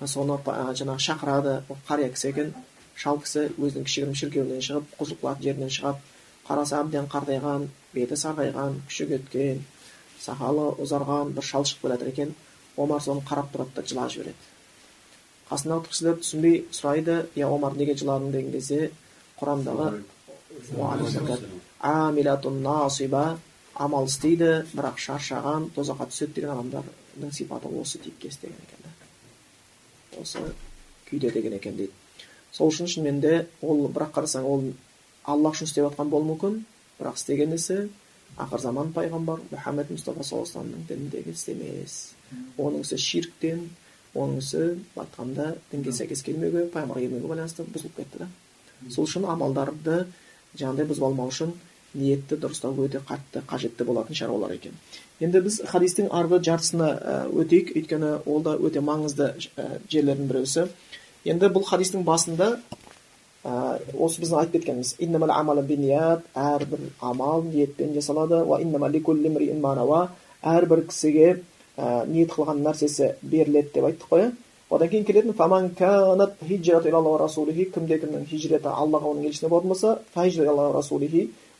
Соны жаңағы шақырады. Ол қария кісі екен. Шал кісі өзінің кішігірім шіркеуінен шығып құлшылық қылатын жерінен шығып қараса әбден қартайған беті сарғайған күші кеткен сақалы ұзарған бір шал шығып келе екен. Омар соны қарап тұрады да жылап жібереді. Қасындағы кісілер түсінбей сұрайды иә омар неге жыладың? деген кезде құрандағы амал істейді бірақ шаршаған тозаққа түседі деген адамдардың сипаты осы типкес деген екен осы күйде деген екен дейді. Сол үшін шынымен де ол бірақ қарасаң ол аллах үшін істеп жатқан болуы мүмкін бірақ істеген ісі ақыр заман пайғамбар мұхаммед мұстафа саллаллаху алейhi дініндегі іс емес. Оның ісі ширктен оның ісі былай айтқанда дінге сәйкес келмеуге пайғамбарға ермеуге байланысты бұзылып кетті да. Сол үшін амалдарды жаңағыдай бұзып алмау үшін ниетті дұрыстау өте қатты қажетті болатын шаруалар екен. Енді біз хадистің арғы жартысына өтейік. Өйткені ол да өте маңызды жерлердің біреусі енді бұл хадистің басында осы біздің айтып кеткеніміз әрбір амал ниетпен жасалады. Әрбір кісіге ниет қылған нәрсесі беріледі деп айттық қой. Одан кейін келетін кімде кімнің хижреті аллаға оның елшісіне болатын болса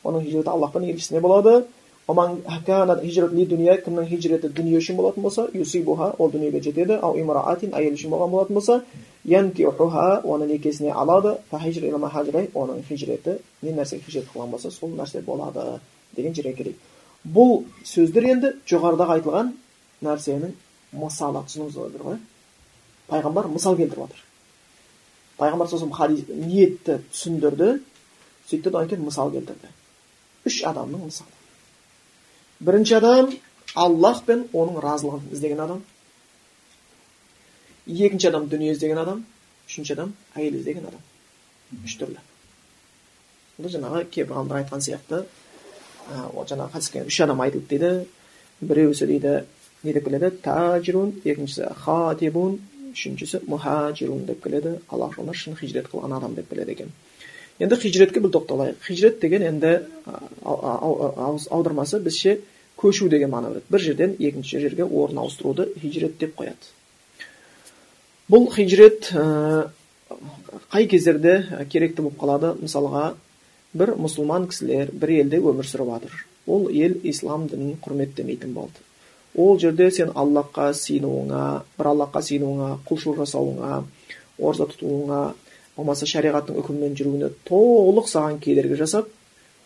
оның хижреті аллах пен елшісіне болады. Кімнің хижреті дүние үшін болатын болса юсибуха ол дүниеге жетеді. Ау имраатин әйел үшін болған болатын болса оны некесіне алады. Оның хижреті не нәрсеге хижрет қылған болса сол нәрсе болады деген жерге келейік. Бұл сөздер енді жоғарыдағы айтылған нәрсенің мысалы түсініңіз отыр ғой. Пайғамбар мысал келтіріп жатыр пайғамбар сосын ниетті түсіндірді. Сөйтті одан кейін мысал келтірді. Үш адамның мысалы. Бірінші адам аллах пен оның разылығын іздеген адам. Екінші адам дүние іздеген адам. Үшінші адам әйел іздеген адам. Үш түрлі. Бұл жаңағы кейбір ғалымдар айтқан сияқты ә, жаңағы үш адам айтылды дейді. Біреусі дейді не деп келеді тажирун екіншісі хатибун үшіншісі мұхажирун деп келеді алла жолына шын хижрет қылған адам деп келеді екен енді хижретке бір тоқталайық хижрет деген енді аудармасы біздше көшу деген мағына береді бір жерден екінші жерге орын ауыстыруды хижрет деп қояды бұл хижрет қай кездерде керекті болып қалады мысалға бір мұсылман кісілер бір елде өмір сүріп жатыр ол ел ислам дінін құрметтемейтін болды ол жерде сен аллахқа сиынуыңа бір аллахқа сиынуыңа құлшылық жасауыңа ораза тұтуыңа болмаса шариғаттың үкімімен жүруіне толық саған кедергі жасап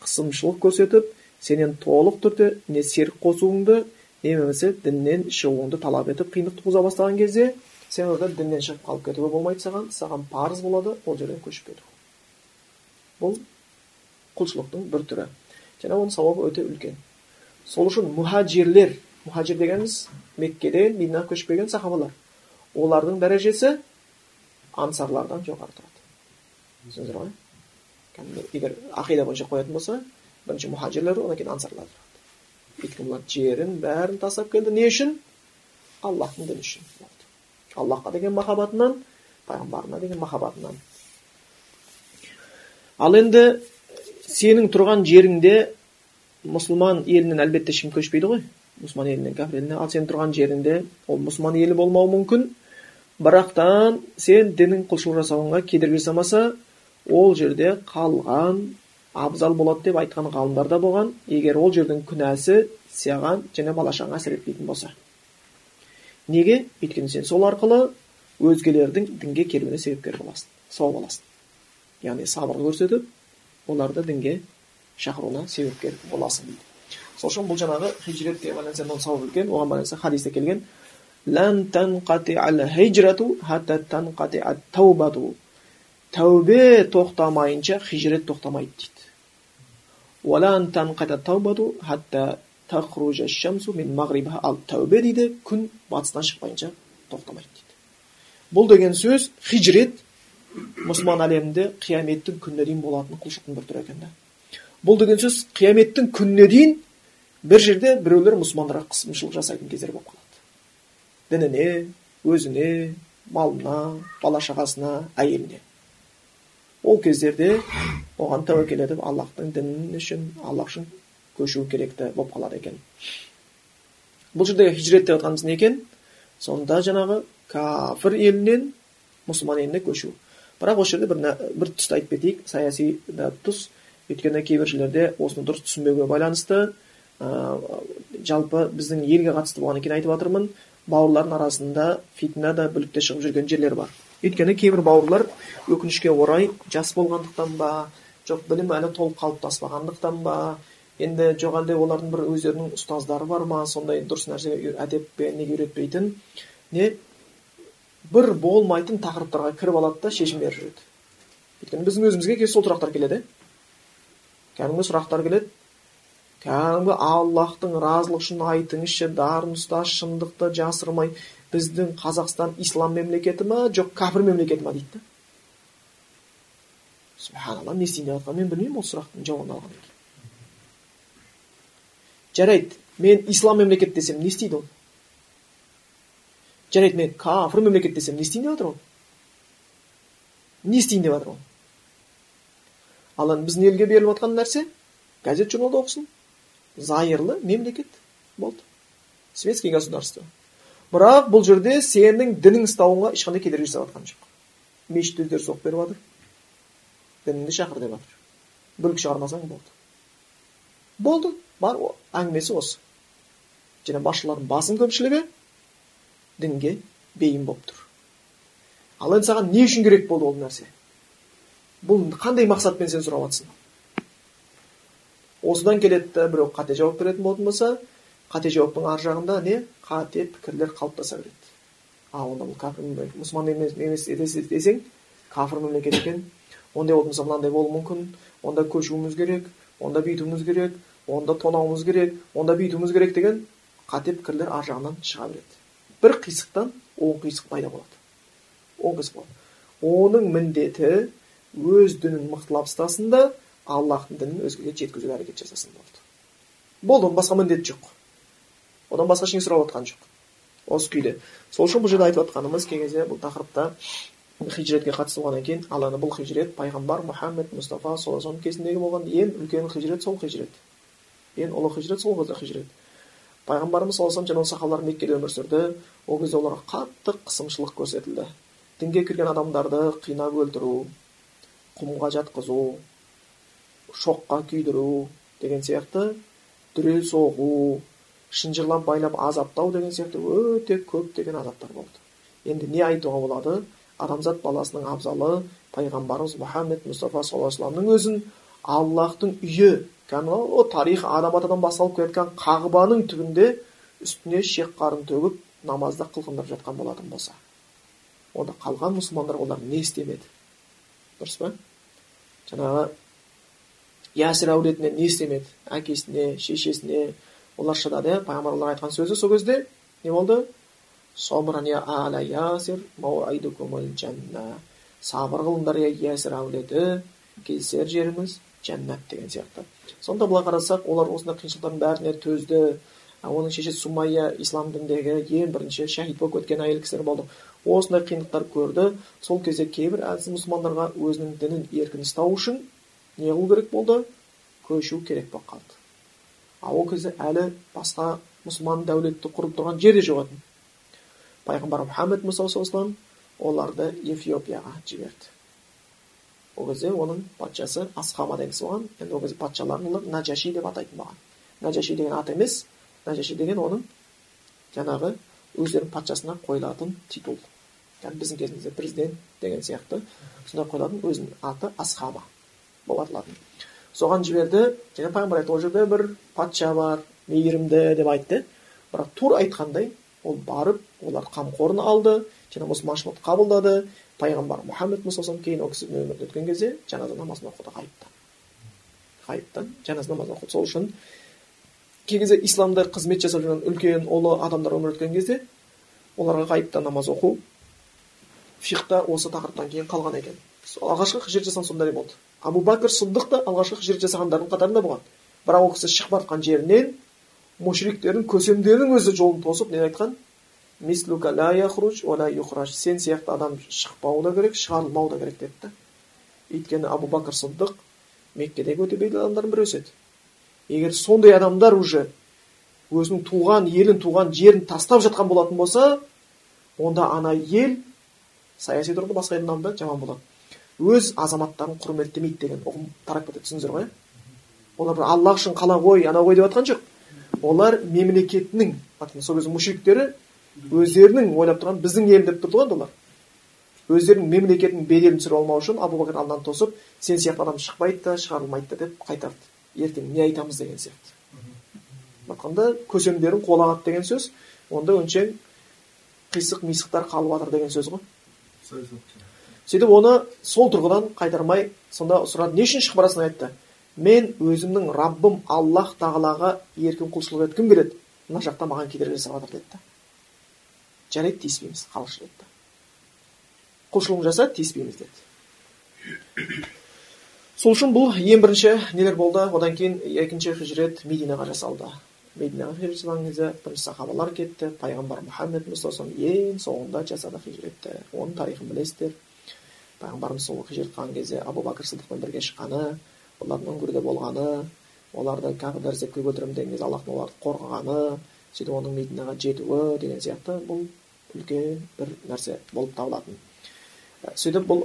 қысымшылық көрсетіп сенен толық түрде не серік қосуыңды не болмаса діннен шығуыңды талап етіп қиындық туғыза бастаған кезде сен орда діннен шығып қалып кетуге болмайды саған саған парыз болады ол жерден көшіп кету. Бұл құлшылықтың бір түрі. Және оның сауабы өте үлкен. Сол үшін мұхажирлер мұхажир дегеніміз меккеден мединаға көшіп келген сахабалар олардың дәрежесі ансарлардан жоғары тұрады түсіндіңіздер ғой кәдімгі егер ақида бойынша қоятын болса бірінші мұхажирлер одан кейін ансарлар тұрады өйткені жерін бәрін тастап келді не үшін аллахтың діні үшін аллахқа деген махаббатынан пайғамбарына деген махаббатынан ал енді сенің тұрған жеріңде мұсылман елінен әлбетте ешкім көшпейді ғой мұсылман елінен кәпір еліне ал сен тұрған жеріңде ол мұсылман елі болмауы мүмкін бірақтан сен діннің құлшылық жасауыңа кедергі жасамаса ол жерде қалған абзал болады деп айтқан ғалымдар да болған егер ол жердің күнәсі саған және бала шағаңа әсер етпейтін болса неге өйткені сен сол арқылы өзгелердің дінге келуіне себепкер боласың сауап аласың яғни сабыр көрсетіп оларды дінге шақыруына себепкер боласың дейді сол үшін бұл жаңағы хижретке байланысты сауап үлкен оған байланысты хадисте келген тәубе тоқтамайынша хижрет тоқтамайды дейді ал тәубе дейді күн батыстан шықпайынша тоқтамайды дейді бұл деген сөз хижрет мұсылман әлемінде қияметтің күніне дейін болатын құлшылықтың бір түрі екен да бұл деген сөз қияметтің күніне дейін бір жерде біреулер мұсылмандарға қысымшылық жасайтын кездер болып қалады. Дініне өзіне малына бала шағасына әйеліне. Ол кездерде оған тәуекел етіп аллахтың діні үшін аллах үшін көшу керекті болып қалады екен. Бұл жерде хижрет деп жатқанымыз не екен? Сонда жаңағы кәпір елінен мұсылман еліне көшу. Бірақ осы жерде бір, бір тұсты айтып кетейік саяси тұс. Өйткені кейбір жерлерде осыны дұрыс түсінбеуге байланысты жалпы біздің елге қатысты болғаннан кейін айтып жатырмын бауырлардың арасында фитна да бүлік те шығып жүрген жерлер бар. Өйткені кейбір бауырлар өкінішке орай жас болғандықтан ба жоқ білім әлі толық қалыптаспағандықтан ба енді жоқ әлде олардың бір өздерінің ұстаздары бар ма сондай дұрыс нәрсеге әдеппен неге үйретпейтін? Не бір болмайтын тақырыптарға кіріп алады да шешім беріп жүреді. Өйткені біздің өзімізге сол сұрақтар келеді. Кәдімгі сұрақтар келеді. Кәдімгі аллахтың разылығы үшін айтыңызшы дарын ұста шындықты жасырмай біздің қазақстан ислам мемлекеті ма жоқ кәпір мемлекеті ма дейді. Да субханалла не істейін деп жатқанын мен білмеймін ол сұрақтың жауабын алғаннан кейін жарайды мен ислам мемлекеті десем не істейді ол? Жарайды мен кәпір мемлекет десем не істейін деп жатыр ол? Не істейін деп жатыр ол? Ал енді біздің елге беріліп жатқан нәрсе? Газет журналда оқысын. Зайырлы мемлекет болды. Светский государство. Бірақ бұл жерде сенің дінің ұстауыңа ешқандай кедергі жасап жатқан жоқ. Мешітте өздері соғып беріп жатыр. Дініңді шақыр деп жатыр. Бүлік шығармасаң болды. Болды. Бар әңгімесі осы. Және басшылардың басым көпшілігі дінге бейім болып тұр. Ал енді саған не үшін керек болды ол нәрсе? Бұл қандай мақсатпен сен сұрап жатрсың осыдан келеді да біреу қате жауап беретін болатын болса қате жауаптың ар жағында не? Қате пікірлер қалыптаса береді. А онда бұл кәпір мұсылман емес десең кәпір мемлекет екен. Ондай болатын болса мынандай болуы мүмкін. Онда көшуіміз керек онда бүйтуіміз керек онда тонауымыз керек онда бүйтуіміз керек деген қате пікірлер ар жағынан шыға береді. Бір қисықтан он қисық пайда болады. Он қисық болады. Оның міндеті өз дінін мықтылап ұстасын да аллахтың дінін өзгеге жеткізуге әрекет жасасын болды болды оның басқа міндеті жоқ одан басқа ештеңе сұрап жатқан жоқ осы күйде сол үшін бұл жерде айтып жатқанымыз кей кезде бұл тақырыпта хижретке қатысты болғаннан кейін ал енді бұл хижрет пайғамбар мұхаммед мұстафа саллаллаху алейhi кезіндегі болған ең үлкен хижрет сол хижрет ең ұлы хижрет сол кезде хижрет пайғамбарымыз саллаллаху алейhi және оның сахабалары меккеде өмір сүрді ол кезде оларға қатты қысымшылық көрсетілді дінге кірген адамдарды қинап өлтіру құмға жатқызу шоққа күйдіру деген сияқты дүре соғу шынжырлап байлап азаптау деген сияқты өте көптеген азаптар болды. Енді не айтуға болады? Адамзат баласының абзалы пайғамбарымыз мұхаммед мұстафа саллаллаху өзін аллахтың үйі кәдімгі тарих адам атадан басталып келе жатқан қағбаның түбінде үстіне шек қарын төгіп намазда қылқындап жатқан болатын болса. Онда қалған мұсылмандар олар не істемеді? Дұрыс па? Жаңағы ясір әулетіне не істемеді әкесіне шешесіне олар шыдады иә пайғамбар айтқан сөзі сол кезде не болды? Сабыр қылыңдар иә ясір әулеті кездесер жеріміз жәннат деген сияқты. Сонда былай қарасақ олар осындай қиыншылықтардың бәріне төзді. Оның шешесі сумайя ислам дініндегі ең бірінші шахид болып кеткен әйел кісілер болды. Осындай қиындықтар көрді. Сол кезде кейбір әлсіз мұсылмандарға өзінің дінін еркін ұстау үшін не қылу керек болды? Көшу керек болып қалды. Ал ол кезде әлі басқа мұсылман дәулеті құрып тұрған жер де жоқ еді. Пайғамбар мұхаммед мұса оларды эфиопияға жіберді. Ол кезде оның патшасы асхама деген кісі болған. Енді ол кезде патшаларын олар нәжаши деп атайтын болған. Нәжаши деген аты емес нәжаши деген оның жаңағы өздерінің патшасына қойылатын титул. Яғни біздің кезімізде президент деген сияқты. Сондай қойылатын өзінің аты асхама болып аталатын соған жіберді және пайғамбар айтты ол жерде бір патша бар мейірімді деп айтты. Бірақ тура айтқандай ол барып олар қамқорын алды және мұсылманшылықты қабылдады. Пайғамбар мұхаммед мұсалам кейін ол кісі өмірден өткен кезде жаназа намазын оқыды ғайыптан ғайыптан жаназа намазын оқыды сол үшін кей кезде исламда қызмет жасап жүрген үлкен ұлы адамдар өмір өткен кезде оларға ғайыптан намаз оқу фихта осы тақырыптан кейін қалған екен. Алғашқы хижрет жасаған сондай болды. Абу бәкір сыддық та алғашқы хижрет жасағандардың қатарында болған. Бірақ ол кісі шығып жатқан жерінен мушриктердің көсемдерінің өзі жолын тосып не айтқан? Сен сияқты адам шықпау да керек шығарылмау да керек деді да өйткені абу бәкір сыддық меккедегі өте беделді адамдардың біреусі еді егер сондай адамдар уже өзінің туған елін туған жерін тастап жатқан болатын болса онда ана ел саяси тұрғыда басқа елдің да жаман болады өз азаматтарын құрметтемейді деген ұғым тарап кетеді түсіндіңіздер ғой иә? Олар бір аллах үшін қала ғой анау ғой деп жатқан жоқ. Олар мемлекетінің сол кезде мушриктері өздерінің ойлап тұрған біздің ел деп тұрды ғой олар. Өздерінің мемлекетінің беделін түсіріп алмау үшін абу бәкір алдынан тосып сен сияқты адам шықпайды да шығарылмайды да деп қайтарды. Ертең не айтамыз деген сияқты. Айтқанда көсемдерін қолағады деген сөз онда өңшең қисық мисықтар қалып жатыр деген сөз ғой. Сөйтіп оны сол тұрғыдан қайтармай сонда сұрады не үшін шығып барасың айтты. Мен өзімнің раббым аллах тағалаға еркін құлшылық еткім келеді мына жақта маған кедергі жасап жатыр деді жарайды тиіспейміз қалықшы деді құлшылығын жаса тиіспейміз деді сол үшін бұл ең бірінші нелер болды. Одан кейін екінші хижрет мединаға жасалды. Мединаға хижрет жасалған кезде бірінші сахабалар кетті. Пайғамбар мұхаммед ең соңында жасады хижретті. Оның тарихын білесіздер. Пайғамбарымыз сол хижрет қылған кезде абу бәкір сыдықпен бірге шыққаны олардың үңгірде болғаны оларды кәпірлер іздеп өлтіремін деген кезде аллахтың оларды қорғағаны сөйтіп оның мединаға жетуі деген сияқты бұл үлкен бір нәрсе болып табылатын сөйтіп бұл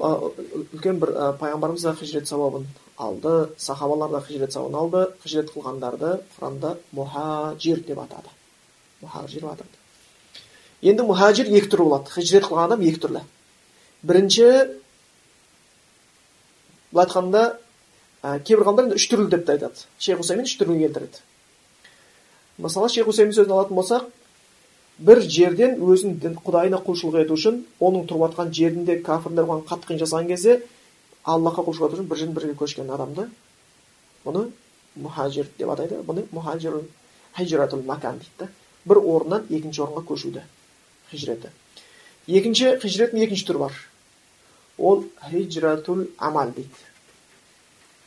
үлкен бір пайғамбарымыз да хижрет сауабын алды сахабалар да хижрет сауабын алды хижрет қылғандарды құранда мұхажир деп атады мұхажир деп атады енді мұхажир екі түрлі болады хижрет қылған адам екі түрлі бірінші былай айтқанда кейбір ғалымдар енді үш түрлі деп те айтады шейх хусаймин үш түрлі келтіреді мысалы шейх хусеймин сөзін алатын болсақ бір жерден дін құдайына құлшылық ету үшін оның тұрып жатқан жерінде кәпірлер оған қатты қиын жасаған кезде аллахқа құлшылық ету үшін бір жерден бірге көшкен адамды бұны мұхажир деп атайды бұны мұхажир хижратул макан дейді бір орыннан екінші орынға көшуді хижреті екінші хижреттің екінші түрі бар ол хижратул амал дейді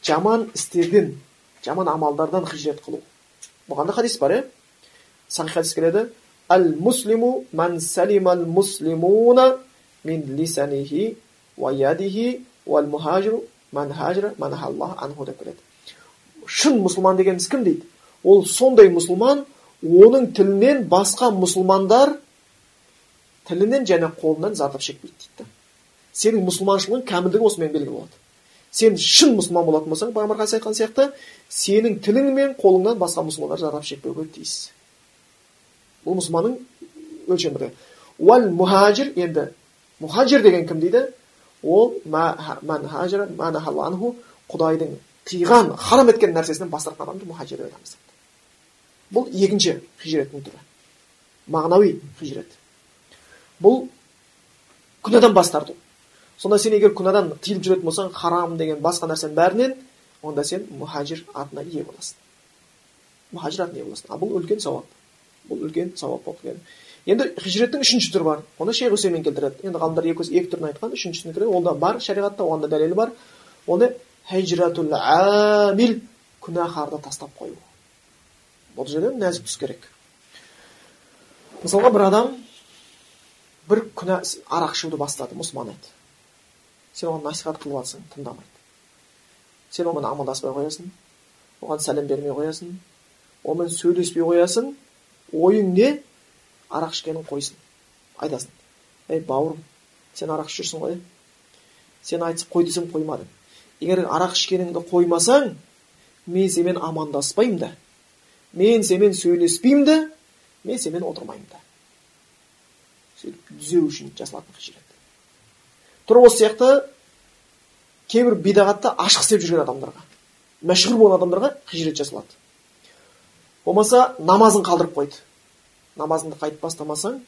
жаман істерден жаман амалдардан хижрат қылу бұған да хадис бар иә сахих хадис келеді әл муслиму ман салимал муслимуна мин лисанихи уа ядихи уал мухажиру ман хажра ман анху деп келеді шын мұсылман дегеніміз кім дейді ол сондай мұсылман оның тілінен басқа мұсылмандар тілінен және қолынан зардап шекпейді дейді сенің мұсылманшылығың кәмілдігі осымен белгілі болады. Сен шын мұсылман болатын болсаң пайғамбар хадис айтқан сияқты сенің тілің мен қолыңнан басқа мұсылмандар зардап шекпеуге тиіс бұл мұсылманның өлшемі уал мухажир енді мұхажир деген кім дейді? Ол құдайдың тыйған харам еткен нәрсесінен бас тартқан адамды мұхажир деп айтамыз бұл екінші хижреттің түрі. Мағынауи хижрет. Бұл күнәдан бас тарту. Сонда сен егер күнәдан тыйылып жүретін болсаң харам деген басқа нәрсенің бәрінен онда сен мұхажир атына ие боласың. Мұхажир атына ие боласың. А бұл үлкен сауап. Бұл үлкен сауап болып келеді. Енді хижреттің үшінші түрі бар. Оны шейх үсеймин келтіреді. Енді ғалымдар екі, екі түрін айтқан. Үшіншісіне кіреді ол да бар шариғатта оған да дәлелі бар. Оны хижратул амил күнәһарды тастап қою. Бұл жерде нәзік түсу керек. Мысалға бір адам бір күнә арақ ішуді бастады. Мұсылман еді сен оған насихат қылып жатрсың тыңдамайды сен онымен амандаспай қоясың оған сәлем бермей қоясың онымен сөйлеспей қоясың ойың не арақ ішкенін қойсын айтасың ей бауырым сен арақ ішіп жүрсің ғой сен айтып қой десем қоймадың егер арақ ішкеніңді қоймасаң мен сенімен амандаспаймын да мен сенімен сөйлеспеймін да мен сенімен отырмаймын да сөйтіп түзеу үшін жасалатын хижрет тура осы сияқты кейбір бидағатты ашық істеп жүрген адамдарға мәшһүр болған адамдарға хижрет жасалады. Болмаса намазын қалдырып қойды. Намазыңды қайтып бастамасаң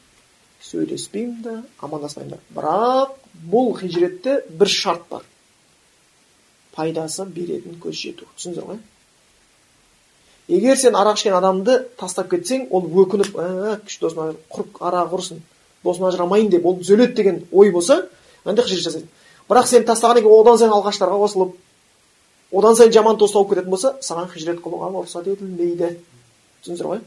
сөйлеспеймін да амандаспаймын да. Бірақ бұл хижретте бір шарт бар. Пайдасы беретін көз жету. Түсіндіңіздер ғой? Егер сен арақ ішкен адамды тастап кетсең ол өкініп күшті досым құрып арақ құрсын досым ажырамайын деп ол түзеледі деген ой болса хижрет жасайды бірақ сен тастағаннан кейін одан сайын алғаштарға қосылып одан сайын жаман дос тауып кететін болса саған хижрет қылуға рұқсат етілмейді. түсіндіңіздер ғой?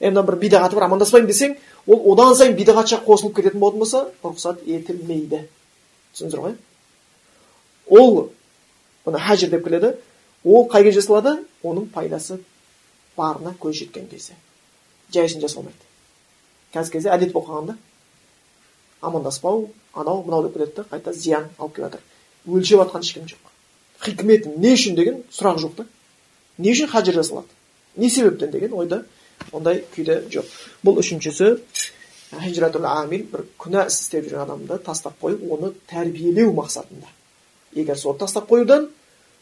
Е мына бір бидағаты бар амандаспаймын десең ол одан сайын бидағатша қосылып кететін болатын болса рұқсат етілмейді. түсіндіңіздер ғой? Ол мына хажир деп келеді ол қай кезде жасалады оның пайдасы барына көз жеткен кезде. Жай үшін жасалмайды қазіргі кезде әдет болып қалған да амандаспау анау мынау деп кетеді қайта зиян алып келіп жатыр өлшеп жатқан ешкім жоқ. Хикмет не үшін деген сұрақ жоқ та. Не үшін хажыр жасалады не себептен деген ойда ондай күйде жоқ. Бұл үшіншісі хижратул амил бір күнә іс істеп жүрген адамды тастап қойып оны тәрбиелеу мақсатында. Егер сол тастап қоюдан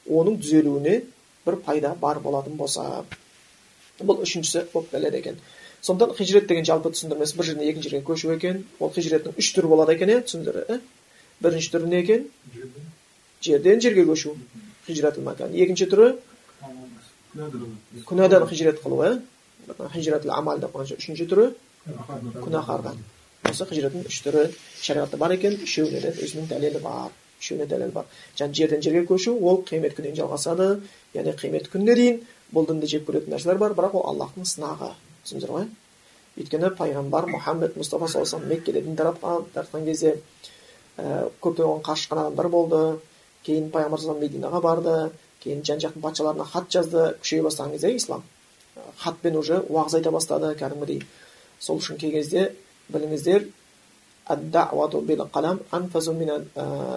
оның түзелуіне бір пайда бар болатын болса. Бұл үшіншісі болып келеді екен. Сондықтан хижрет деген жалпы түсіндірмесі бір жерден екінші жерге көшу екен. Ол хижреттің үш түрі болады екен иә түсіндір ә? бірінші түрі не екен? Жерден. Жерге көшу. Хижрат екінші түрі? Күнәдан хижрет қылу иә хижрат амал деп қойғанша үшінші түрі? Күнәһардан осы хижреттің үш түрі шариғатта бар екен. Үшеуіне де өзінің дәлелі бар. Үшеуіне дәлел бар. Және жерден жерге көшу ол қиямет күніне дейін жалғасады. Яғни қиямет күніне дейін бұл дінді жек көретін нәрселер бар. Бірақ ол аллахтың сынағы. Түсіндіңіздер ғой өйткені пайғамбар мұхаммед мұстафа саллаллаху алейhi меккеде дін таратқан таратқан кезде ә, көптеген оған қарсы шыққан адамдар болды. Кейін пайғамбар саллаллаху мединаға барды. Кейін жан жақтың патшаларына хат жазды күшейе бастаған кезде ислам. Хатпен уже уағыз айта бастады кәдімгідей. Сол үшін кей кезде біліңіздер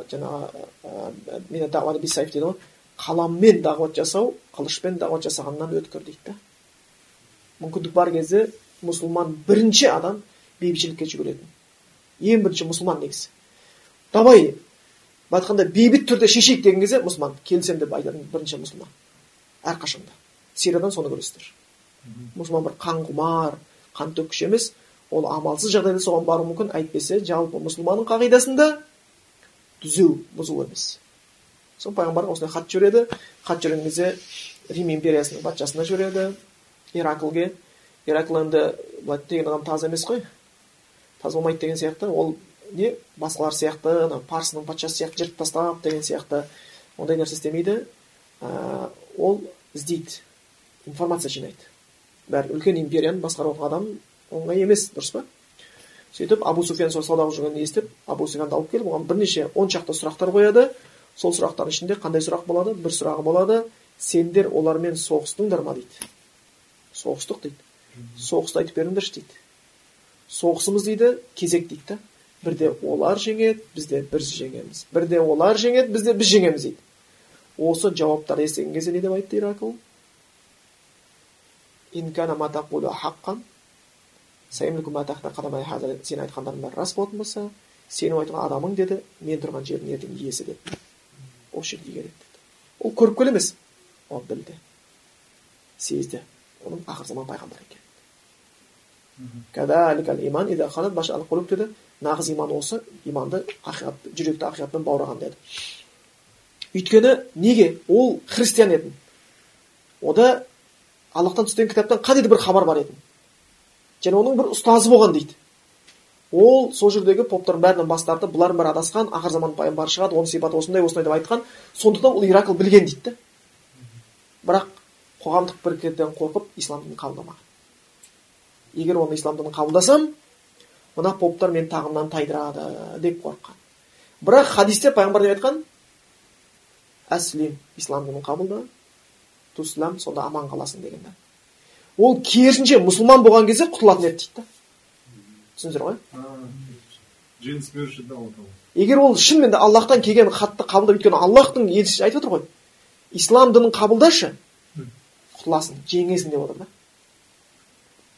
жаңағы қаламмен дағуат жасау қылышпен дағуат жасағаннан өткір дейді да мүмкіндік бар кезде мұсылман бірінші адам бейбітшілікке жүгіретін ең бірінші мұсылман негізі давай былай айтқанда бейбіт түрде шешейік деген кезде мұсылман келісемін деп айтатын бірінші мұсылман әрқашанда сириядан соны көресіздер мұсылман бір қанқұмар қан төккіш емес ол амалсыз жағдайда соған баруы мүмкін әйтпесе жалпы мұсылманның қағидасында түзеу бұзу емес сол пайғамбар осындай хат жібереді хат жіберген кезде рим империясының патшасына жібереді ираклге иракл енді былай деген адам таза емес қой. Таза болмайды деген сияқты. Ол не? Басқалар сияқты ана парсының патшасы сияқты жыртып тастап деген сияқты. Ондай нәрсе істемейді. Ә, ол іздейді. Информация жинайды. Бәрі үлкен империяны басқарып адам оңай емес дұрыс па? Сөйтіп абу суфиян сол сауда қылып жүргенін естіп абу суфянды алып келіп оған бірнеше он шақты сұрақтар қояды. Сол сұрақтардың ішінде қандай сұрақ болады? Бір сұрағы болады. Сендер олармен соғыстыңдар ма дейді. Соғыстық дейді. Соғысты айтып беріңдерші дейді. Соғысымыз дейді кезек дейді бірде олар жеңеді бізде біз жеңеміз. Бірде олар жеңеді бізде біз жеңеміз дейді. Осы жауаптарды естіген кезде не деп айтты иракл сен айтқандарың бәрі рас болатын болса сенің айтқан адамың деді мен тұрған жердің ертең иесі деді осы келеді деді. Ол көріпкел емес ол білді. Сезді. Оның ақыр заман пайғамбар екенін деді нағыз иман осы иманды ақиқат жүректі ақиқатпен баураған деді өйткені неге ол христиан еді ода аллахтан түскен кітаптан қандай бір хабар бар еді және оның бір ұстазы болған дейді ол сол жердегі поптардың бәрінен бас тартып бұлардың бәрі адасқан ақыр заман пайғамбары шығады оның сипаты осындай осындай деп айтқан сондықтан ол иракл білген дейді бірақ қоғамдық біркеттен қорқып ислам дінін қабылдамаған егер оны ислам дінін қабылдасам мына поптар мені тағымнан тайдырады деп қорыққан. Бірақ хадисте пайғамбар не айтқан әслим ислам дінін қабылда туслам сонда аман қаласың деген да ол керісінше мұсылман болған кезде құтылатын еді дейді да. Түсіндіңіздер ғой? Егер ол шынымен де аллахтан келген хатты қабылдап өйткені аллахтың елшісі айтып отыр ғой ислам дінін қабылдашы құтыласың жеңесің деп отыр да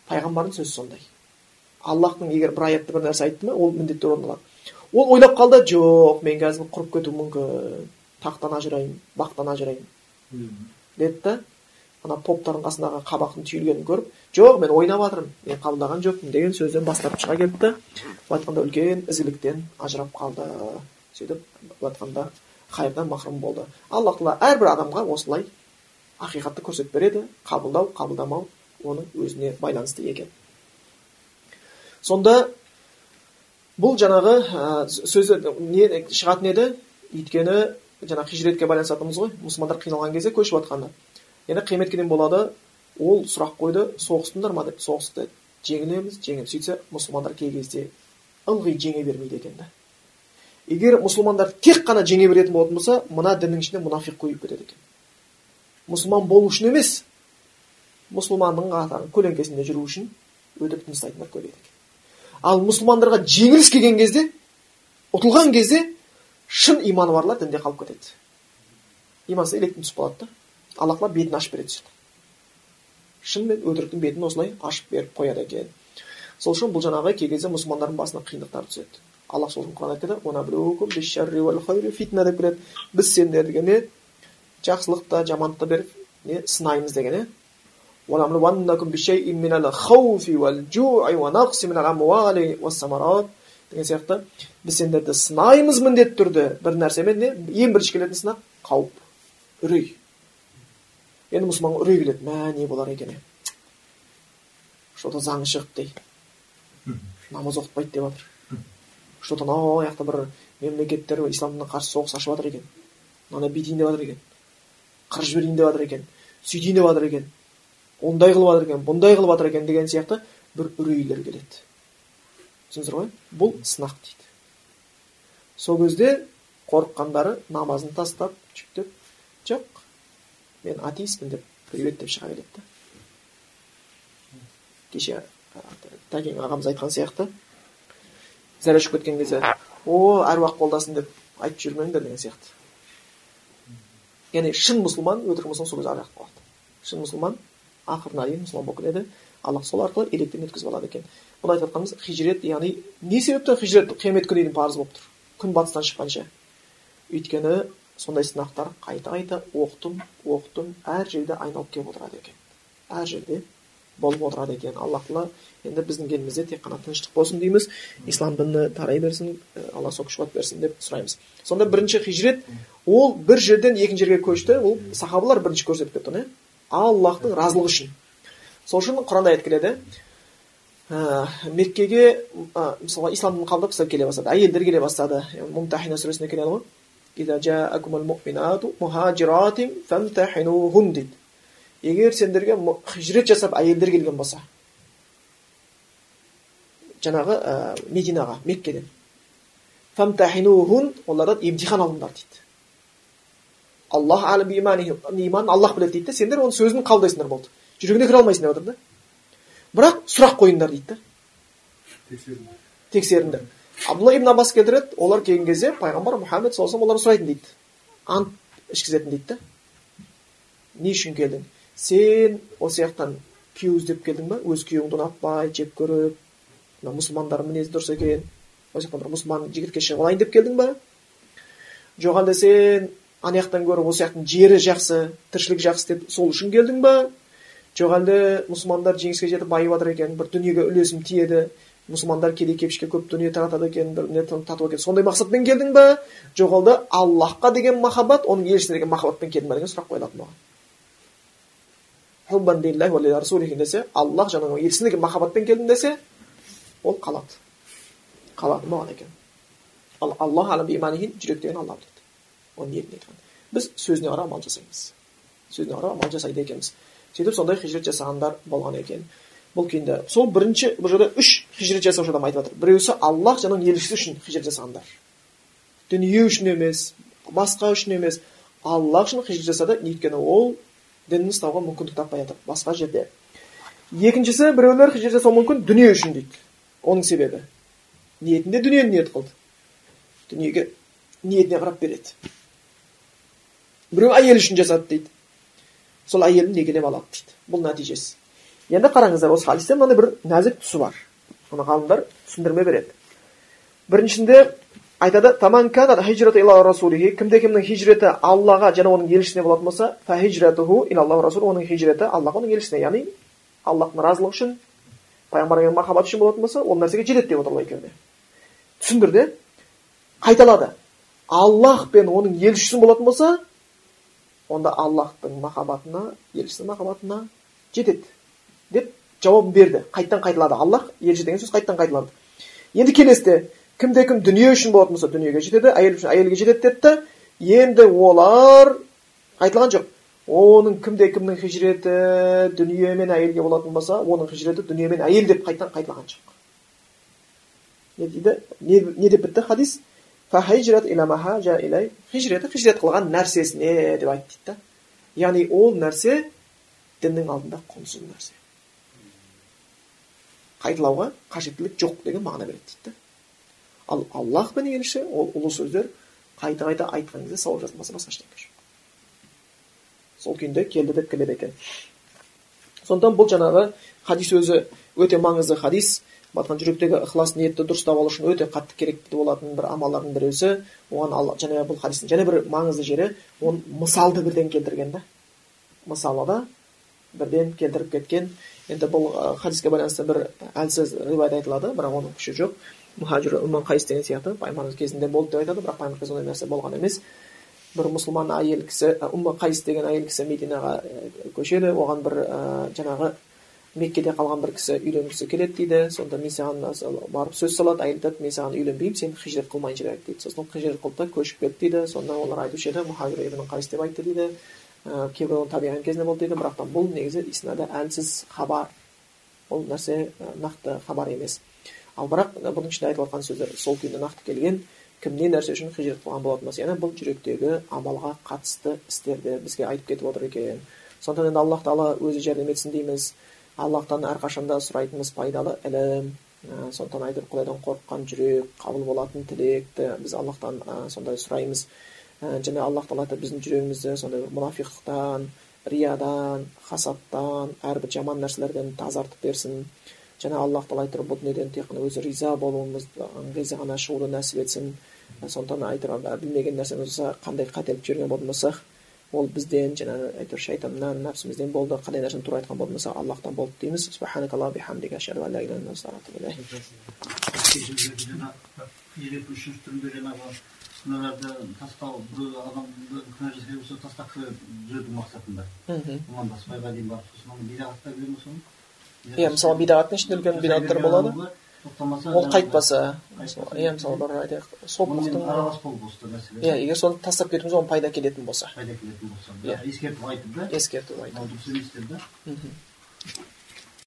пайғамбардың сөзі сондай. Аллахтың егер бір аятта бір нәрсе айтты ма ол міндетті орындалады ол ойлап қалды жоқ мен қазір құрып кетуім мүмкін. Тақтан ажырайын бақтан ажырайын деді да ана поптардың қасындағы қабақтың түйілгенін көріп жоқ мен ойнап жатырмын мен қабылдаған жоқпын деген сөзден бас тартып шыға келді да былай айтқанда үлкен ізгіліктен ажырап қалды. Сөйтіп былай айтқанда хайырдан махрұм болды алла тағала әрбір адамға осылай ақиқатты көрсетіп береді қабылдау қабылдамау оның өзіне байланысты екен. Сонда бұл жаңағы ә, сөзі не шығатын еді? Өйткені жаңағы хижретке байланысатынбыз ғой. Мұсылмандар қиналған кезде көшіп жатқаны енді қиямет күні болады ол сұрақ қойды соғыстыңдар ма деп соғысты. Жеңілеміз жеңеміз сөйтсе мұсылмандар кей кезде ылғи жеңе бермейді екен да. Егер мұсылмандар тек қана жеңе беретін болатын болса мына діннің ішінде мұнафиқ көбейіп кетеді екен. Мұсылман болу үшін емес. Мұсылманның көлеңкесінде жүру үшін өтірік дін ұстайтындар көбейеді екен. Ал мұсылмандарға жеңіліс келген кезде ұтылған кезде шын иманы барлар дінде қалып кетеді. Имансыз електен түсіп қалады да алла тағала бетін ашып береді сөйтіп шынымен өтіріктің бетін осылай ашып беріп қояды екен. Сол үшін бұл жаңағы кей кезде мұсылмандардың басына қиындықтар түседі. Аллах сол үшін құран айтады деп келеді. Біз сендерге не жақсылық жамандықты беріп не сынаймыз деген иә деген сияқты. Біз сендерді сынаймыз міндетті түрде бір нәрсемен не? Ең бірінші келетін сынақ қауіп үрей. Енді мұсылманға үрей келеді мә не болар екен? Что то заңы шығыпты дейді намаз оқытпайды деп жатыр что то анау жақта бір мемлекеттер исламға қарсы соғыс ашып жатыр екен. Мынаны бүйтейін деп жатыр екен қырып жіберейін деп жатыр екен сөйтейін деп жатыр екен ондай қылып жатыр екен бұндай қылып жатыр екен деген сияқты бір үрейлер келеді. түсіндіңіздер ғой? Бұл сынақ дейді. Сол кезде қорыққандары намазын тастап жүктеп жоқ мен атеистпін деп привет деп шыға келеді да кеше тәкең ағамыз айтқан сияқты зәре ұшып кеткен кезде о әруақ қолдасын деп айтып жүрмеңдер деген сияқты. Яғни шын мұсылман өтірік мұсылман сол кезде арақ болады шын мұсылман ақырына дейін мұсылман болып келеді аллах сол арқылы електен өткізіп алады екен бұны айтып жатқанымыз хижрет яғни не себептен хижрет қиямет күніне дейін парыз болып тұр күн батыстан шыққанша өйткені сондай сынақтар қайта қайта оқытым оқытым әр жерде айналып келіп отырады екен әр жерде болып отырады екен алла тағала енді біздің елімізде тек қана тыныштық болсын дейміз ислам діні тарай берсін алла сол күш қуат берсін деп сұраймыз сонда бірінші хижрет ол бір жерден екінші жерге көшті. Ол сахабалар бірінші көрсетіп кетті оны. Аллахтың разылығы үшін. Сол үшін құранда аят келеді. Ә, меккеге ә, мысалға ислам дінін қабылдап кісілер келе бастады. Әйелдер келе бастады. Мумтахина сүресінде келеді ғой дейді. Егер сендерге хижрет жасап әйелдер келген болса жаңағы ә, мединаға меккеден олардан емтихан алыңдар дейді. Аллах иманын аллах біледі дейді да сендер оның сөзін қабылдайсыңдар болды. Жүрегіне кіре алмайсың деп жатыр да. Бірақ сұрақ қойыңдар дейді да тексеріңдер. Абдулла ибн аббас келтіреді олар келген кезде пайғамбар мұхаммед саллаллаху олар сұрайтын дейді. Ант ішкізетін дейді да не үшін келдің? Сен осы жақтан күйеу іздеп келдің ба өз күйеуіңді ұнатпай жек көріп мына мұсылмандардың мінезі дұрыс екен ол жақтан бір мұсылман жігітке шығып алайын деп келдің ба жоқ әлде сен ана жақтан гөрі осы жақтың жері жақсы тіршілік жақсы деп сол үшін келдің ба? Жоқ әлде мұсылмандар жеңіске жетіп байып жатыр екен бір дүниеге үлесім тиеді мұсылмандар кедей кепшікке көп дүние таратады екен бір не татып екен. Сондай мақсатпен келдің ба? Жоқ әлде аллахқа деген махаббат оның елшісіне деген махаббатпен келдің ба деген сұрақ қойылады маған. Десе аллах жаңағы елшісіне деген махаббатпен келдің десе ол қалады. Қалады маған екен. Ал аллах жүрек деген алла оның ниетін айтқан біз сөзіне қарап амал жасаймыз сөзіне қарап амал жасайды екенбіз сөйтіп сондай хижрет жасағандар болған екен бұл күйінде сол бірінші бұл жерде үш хижрет жасаушы адам айтып жатыр біреусі аллах және елшісі үшін хижрет жасағандар дүние үшін емес басқа үшін емес аллах үшін хижрет жасады өйткені ол дінін ұстауға мүмкіндік таппай жатыр басқа жерде екіншісі біреулер хижрет жасауы мүмкін дүние үшін дейді оның себебі ниетінде дүниені ниет қылды дүниеге ниетіне қарап береді біреу әйел үшін жасады дейді сол әйелін некелеп алады дейді бұл нәтижесі енді қараңыздар осы хадисте мынандай бір нәзік тұсы бар оны ғалымдар түсіндірме береді біріншісінде айтады кімде кімнің хижреті аллаға және оның елшісіне болатын болса оның хижреті аллаға оның елшісіне яғни аллахтың разылығы үшін пайғамбарға махаббат үшін болатын болса ол нәрсеге жетеді деп отыр екеуіне түсіндірді қайталады аллах пен оның елшісі болатын болса онда аллахтың махаббатына елшісінің махаббатына жетеді деп жауабын берді қайттан қайталады аллах елші деген сөз қайттан қайталады енді келесіде кімде кім дүние үшін болатын болса дүниеге жетеді әйел үшін әйелге жетеді деді енді олар айтылған жоқ оның кімде кімнің хижреті дүние мен әйелге болатын болса оның хижреті дүние мен әйел деп қайттан қайталаған жоқ не дейді не, не деп бітті хадис хижреті хижрет қылған нәрсесіне деп айтты дейді да яғни ол нәрсе діннің алдында құнсыз нәрсе қайталауға қажеттілік жоқ деген мағына береді дейді ал аллах пен елші ол ұлы сөздер қайта қайта айтқан кезде сауап жазылмаса басқа ештеңе сол күйінде келді деп келеді екен сондықтан бұл жаңағы хадис өзі өте маңызды хадис батқан жүректегі ықылас ниетті дұрыстап алу үшін өте қатты керекті болатын бір амалдардың біреусі оған алла және бұл хадистің және бір маңызды жері оны мысалды бірден келтірген да. Мысалы да бірден келтіріп кеткен. Енді бұл хадиске байланысты бір әлсіз риуаят айтылады бірақ оның күші жоқ. Мұхажир уман қайыс деген сияқты пайғамбарымыз кезінде болды деп айтады бірақ пайғамбар ондай нәрсе болған емес. Бір мұсылман әйел кісі умма қайыс деген әйел кісі мединаға көшеді. Оған бір жаңағы меккеде қалған бір кісі үйленгісі келеді дейді сонда мен саған барып сөз салады әйел айтады мен саған үйленбеймін сен хижрет қылмайын жібереді дейді сосын хижрет қылды да көшіп кетті дейді сонда олар айтушы еді мұхавир ибн қайс деп айтты дейді кейбір табиғат кезінде болды дейді бірақ та бұл негізі иснады әлсіз хабар ол нәрсе нақты хабар емес ал бірақ бұның ішінде айтып жатқан сөздер сол күйінде нақты келген кім не нәрсе үшін хижрет қылған болатын болса яғни бұл жүректегі амалға қатысты істерді бізге айтып кетіп отыр екен сондықтан енді аллах тағала өзі жәрдем етсін дейміз аллахтан әрқашанда сұрайтынымыз пайдалы ілім. Ә, сондықтан айтып құдайдан қорыққан жүрек қабыл болатын тілекті біз аллахтан ә, сондай сұраймыз. Ә, және аллах тағала айтады біздің жүрегімізді сондай бір мұнафиқтықтан риядан хасаттан әрбір жаман нәрселерден тазартып берсін. Және аллах тағала айтып бұл дүниеден тек қана өзі риза болуымыз ғана шығуды нәсіп етсін сондықтан айтып білмеген нәрсеміз болса қандай қателік жүрген болатын болсақ ол бізден жаңағы әйтеуір шайтаннан нәпсімізден болды қандай нәрсені тура айтқан болатын болса аллахтан болды дейміз. Екі үшінші түрінде жаңағы күнәларды тастау біреу адамды күнә жасай болса тастап түзету мақсатында амандаспайға дейін барып сосын кіре ма соны иә мысалы бидағаттың ішінде үлкен бидағаттар болады? Ол қайтпаса иә мысалы бір айтайық сопылықтың аралас болып болса мәселе иә егер соны тастап кетуіміз оған пайда келетін болса. пайда келетін болса. Иә. ескертіп айтып да. Ескерту айту ал дұрыс емес деп да мхм.